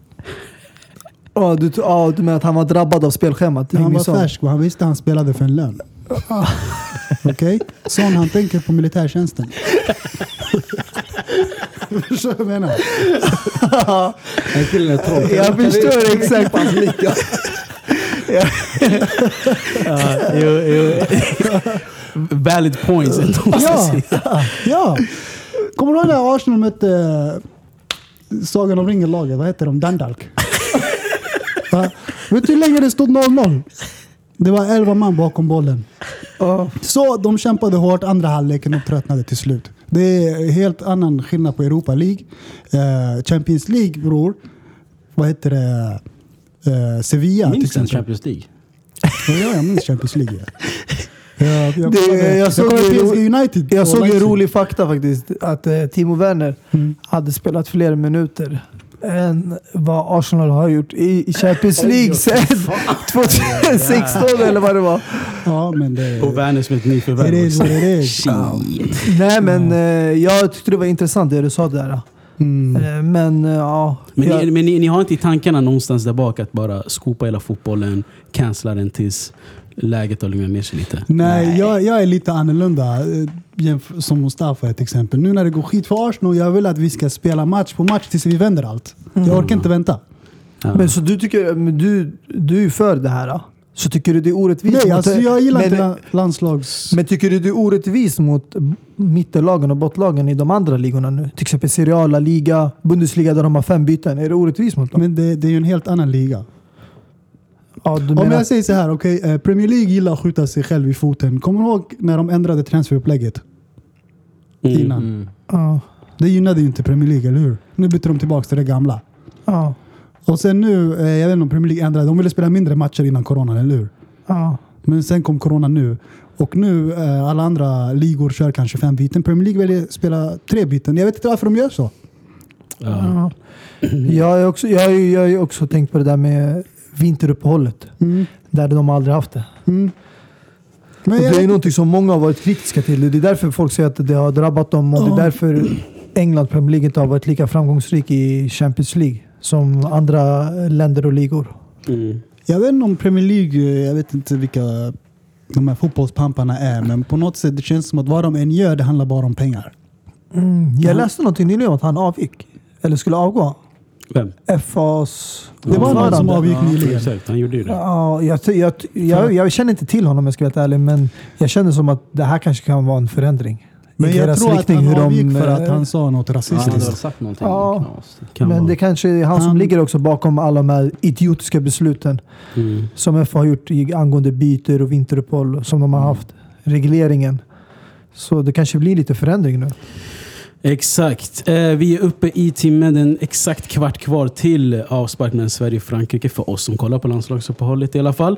Ja, du, ja, du menar att han var drabbad av spelschemat? Han var färsk och han visste att han spelade för en lön. Okej? Sån han tänker på militärtjänsten. Förstår du vad jag menar? Den killen är troll. Jag förstår exakt. Ja, jo, jo. Valid points Ja, ja. Kommer du ihåg när Arsenal mötte eh, Sagan om ringen-laget? Vad heter de? Dundalk. Va? Vet du hur länge det stod 0-0? Det var 11 man bakom bollen. Ja. Så de kämpade hårt andra halvleken och tröttnade till slut. Det är helt annan skillnad på Europa League. Eh, Champions League bror. Vad heter det? Eh, Sevilla till Minns den exempel. Champions League? Ja, jag minns Champions League. Ja. Jag, jag, Det- kollade- jag jag såg PSG United. Jag såg en rolig fakta faktiskt. Att eh, Timo Werner Mm. hade spelat fler minuter än vad Arsenal har gjort i, Champions League sedan 2016 eller vad det var. Ja, men det... Och Werner som ett nyförvärv. Nej men eh, jag tyckte det var intressant det du sa där. Mm. Eh, Men eh, ja. Men, ni, men ni, ni har inte i tankarna någonstans där bak att bara skopa hela fotbollen, cancella den tills läget har lugnat ner sig lite? Nej, Jag, jag är lite annorlunda. eh, Som Mustafa ett exempel. Nu när det går skit för Arsenal, jag vill att vi ska spela match på match tills vi vänder allt. Jag orkar inte vänta. Ja. Men så du tycker, men du, du är för det här? Då? Så tycker du det är orättvist? Nej, alltså, jag gillar men, inte la- landslags... Men tycker du det är orättvist mot mittenlagen och bottlagen i de andra ligorna nu? Till exempel Serie A, La Liga, Bundesliga där de har fem byten. Är det orättvist mot dem? Men det, det är ju en helt annan liga. Ja, Om menar, jag säger så här, okej, eh, Premier League gillar att skjuta sig själv i foten. Kommer du ihåg när de ändrade transferupplägget Mm. innan? Mm. ja, Det gynnade ju inte Premier League, eller hur? Nu bytte de tillbaka till det gamla. ja, Och sen nu, eh, jag vet inte om Premier League ändrade. De ville spela mindre matcher innan corona, eller hur? ja. Men sen kom corona nu. Och nu, eh, alla andra ligor kör kanske fem byten. Premier League väljer spela tre byten. Jag vet inte varför de gör så. Ja. Ja. Jag har också, jag har ju- jag har ju också tänkt på det där med vinteruppehållet. Mm. Där de aldrig haft det. Mm. Men det är jag, någonting som många har varit kritiska till. Det är därför folk säger att det har drabbat dem och det Ja. är därför England Premier League inte har varit lika framgångsrik i Champions League som andra länder och ligor. Mm. jag vet inte om Premier League, jag vet inte vilka de här fotbollspamparna är. Men på något sätt det känns som att vad de än gör, det handlar bara om pengar. Mm. Jag Ja. läste någonting nyligen om att han avgick. Eller skulle avgå. Vem? FAs Det var någon som avgick Ja, nyligen. exakt. Han gjorde ju det. Ja, jag, jag, jag, jag känner inte till honom om jag ska vara helt ärlig. Men jag känner som att det här kanske kan vara en förändring. Men jag tror att han hur de, avgick för att eh, han sa något Han hade rasistiskt. sagt någonting Ja. Kan Men vara. det kanske är han som Han- ligger också bakom alla de här idiotiska besluten Mm. som FA har gjort i- angående byter och vinteruppehåll som de har haft. Regleringen. Så det kanske blir lite förändring nu. Exakt. Eh, vi är uppe i timmen, en exakt kvart kvar till avspark mellan Sverige och Frankrike för oss som kollar på landslagsuppehållet i alla fall.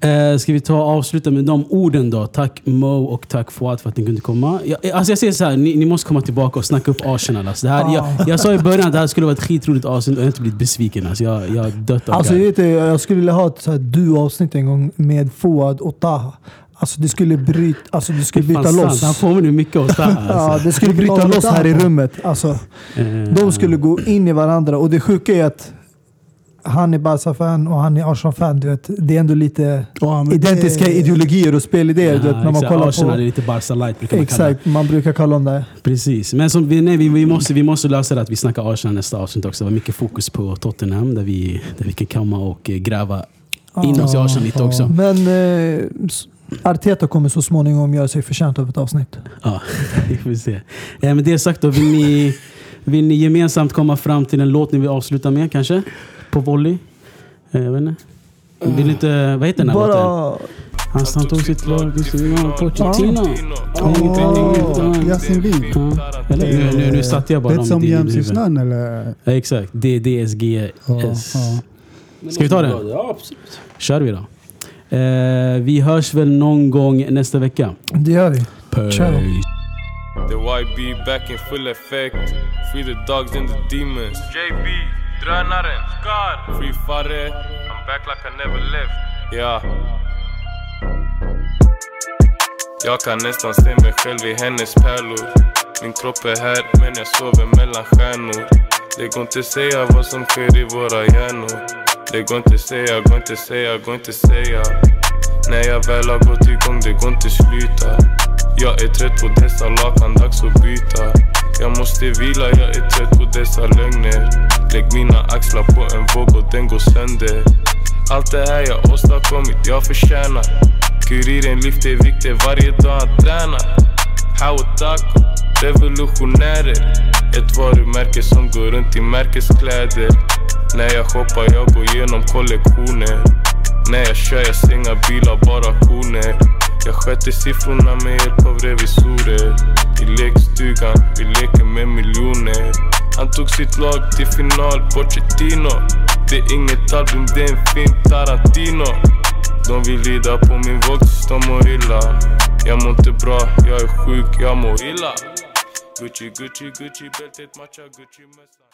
Eh, ska vi ta och avsluta med de orden då? Tack Mo och tack Fouad för att ni kunde komma. Jag, alltså jag säger så här, ni, ni måste komma tillbaka och snacka upp Arsenal. Alltså det här, jag, jag sa i början att det här skulle vara ett skitroligt avsnitt och jag har inte blivit besviken. Alltså jag, jag har dött av Alltså, jag, vet, jag skulle vilja ha ett du-avsnitt en gång med Fouad och Taha. Alltså det skulle, bryta, alltså, det skulle bryta loss. Han påminner mycket om Taha. Ja, Alltså. det skulle bryta loss här i rummet. Alltså, Eh, de skulle gå in i varandra. Och det sjuka är att han är Barca-fan och han är Arsenal-fan. Du vet, det är ändå lite Ja, men identiska det- ideologier och spelidéer. du vet, när man exakt. kollar Arsenal är på... lite Barca light brukar man kalla det. Exakt, man brukar kalla dem det. Precis. Men som vi, nej, vi, vi, måste, vi måste lösa det att vi snackar Arsenal nästa avsnitt också. Det var mycket fokus på Tottenham där vi, där vi kan komma och eh, gräva in oss i Arsenal lite också. Men eh, Arteta kommer så småningom göra sig förtjänt av ett avsnitt. Ja, vi får se. Eh, med det sagt då, vill ni, vill ni gemensamt komma fram till en låt ni vill avsluta med kanske? På volley? Eh, jag vet inte. Vill inte, vad heter den här låten? Bara... Han, han tog sitt lag, är det Pochettino? Ja. Eller? Nu, nu, nu satte jag bara dem som Jäms i huvudet. snön eller? Ja, exakt. D- DSGS. Ja, ja. Ska vi ta den? Ja, absolut. kör vi då. Eh, vi hörs väl någon gång nästa vecka. Det gör vi. Ciao. The YB back in full effect. Free the dogs and the demons. JB, drönaren, Scar. Free Fare, I'm back like I never left. Ja. Jag kan nästan se mig själv i hennes pärlor. Min kropp är här men jag sover mellan stjärnor. Det går inte säga vad som sker i våra hjärnor. Det går inte säga, går inte säga, går inte säga. När jag väl har gått igång det går inte sluta. Jag är trött på dessa lakan, dags att byta. Jag måste vila, jag är trött på dessa lögner. Lägg mina axlar på en våg och den går sönder. Allt det här jag åstadkommit, jag förtjänar. Kuriren lyfter vikter varje dag han tränar. How taco, revolutionärer. Ett varumärke som går runt i märkeskläder. När jag shoppar, jag går igenom kollektioner. När jag kör, jag ser inga bilar, bara koner. Jag sköter siffrorna med hjälp av revisorer. I lekstugan, vi leker med miljoner. Han tog sitt lag till final, Pochettino. Det är inget album, det är en film, Tarantino. De vill rida på min våg tills de mår illa. Jag mår inte bra, jag är sjuk, jag mår illa. Gucci, Gucci, Gucci, bältet matchar Gucci-mössan.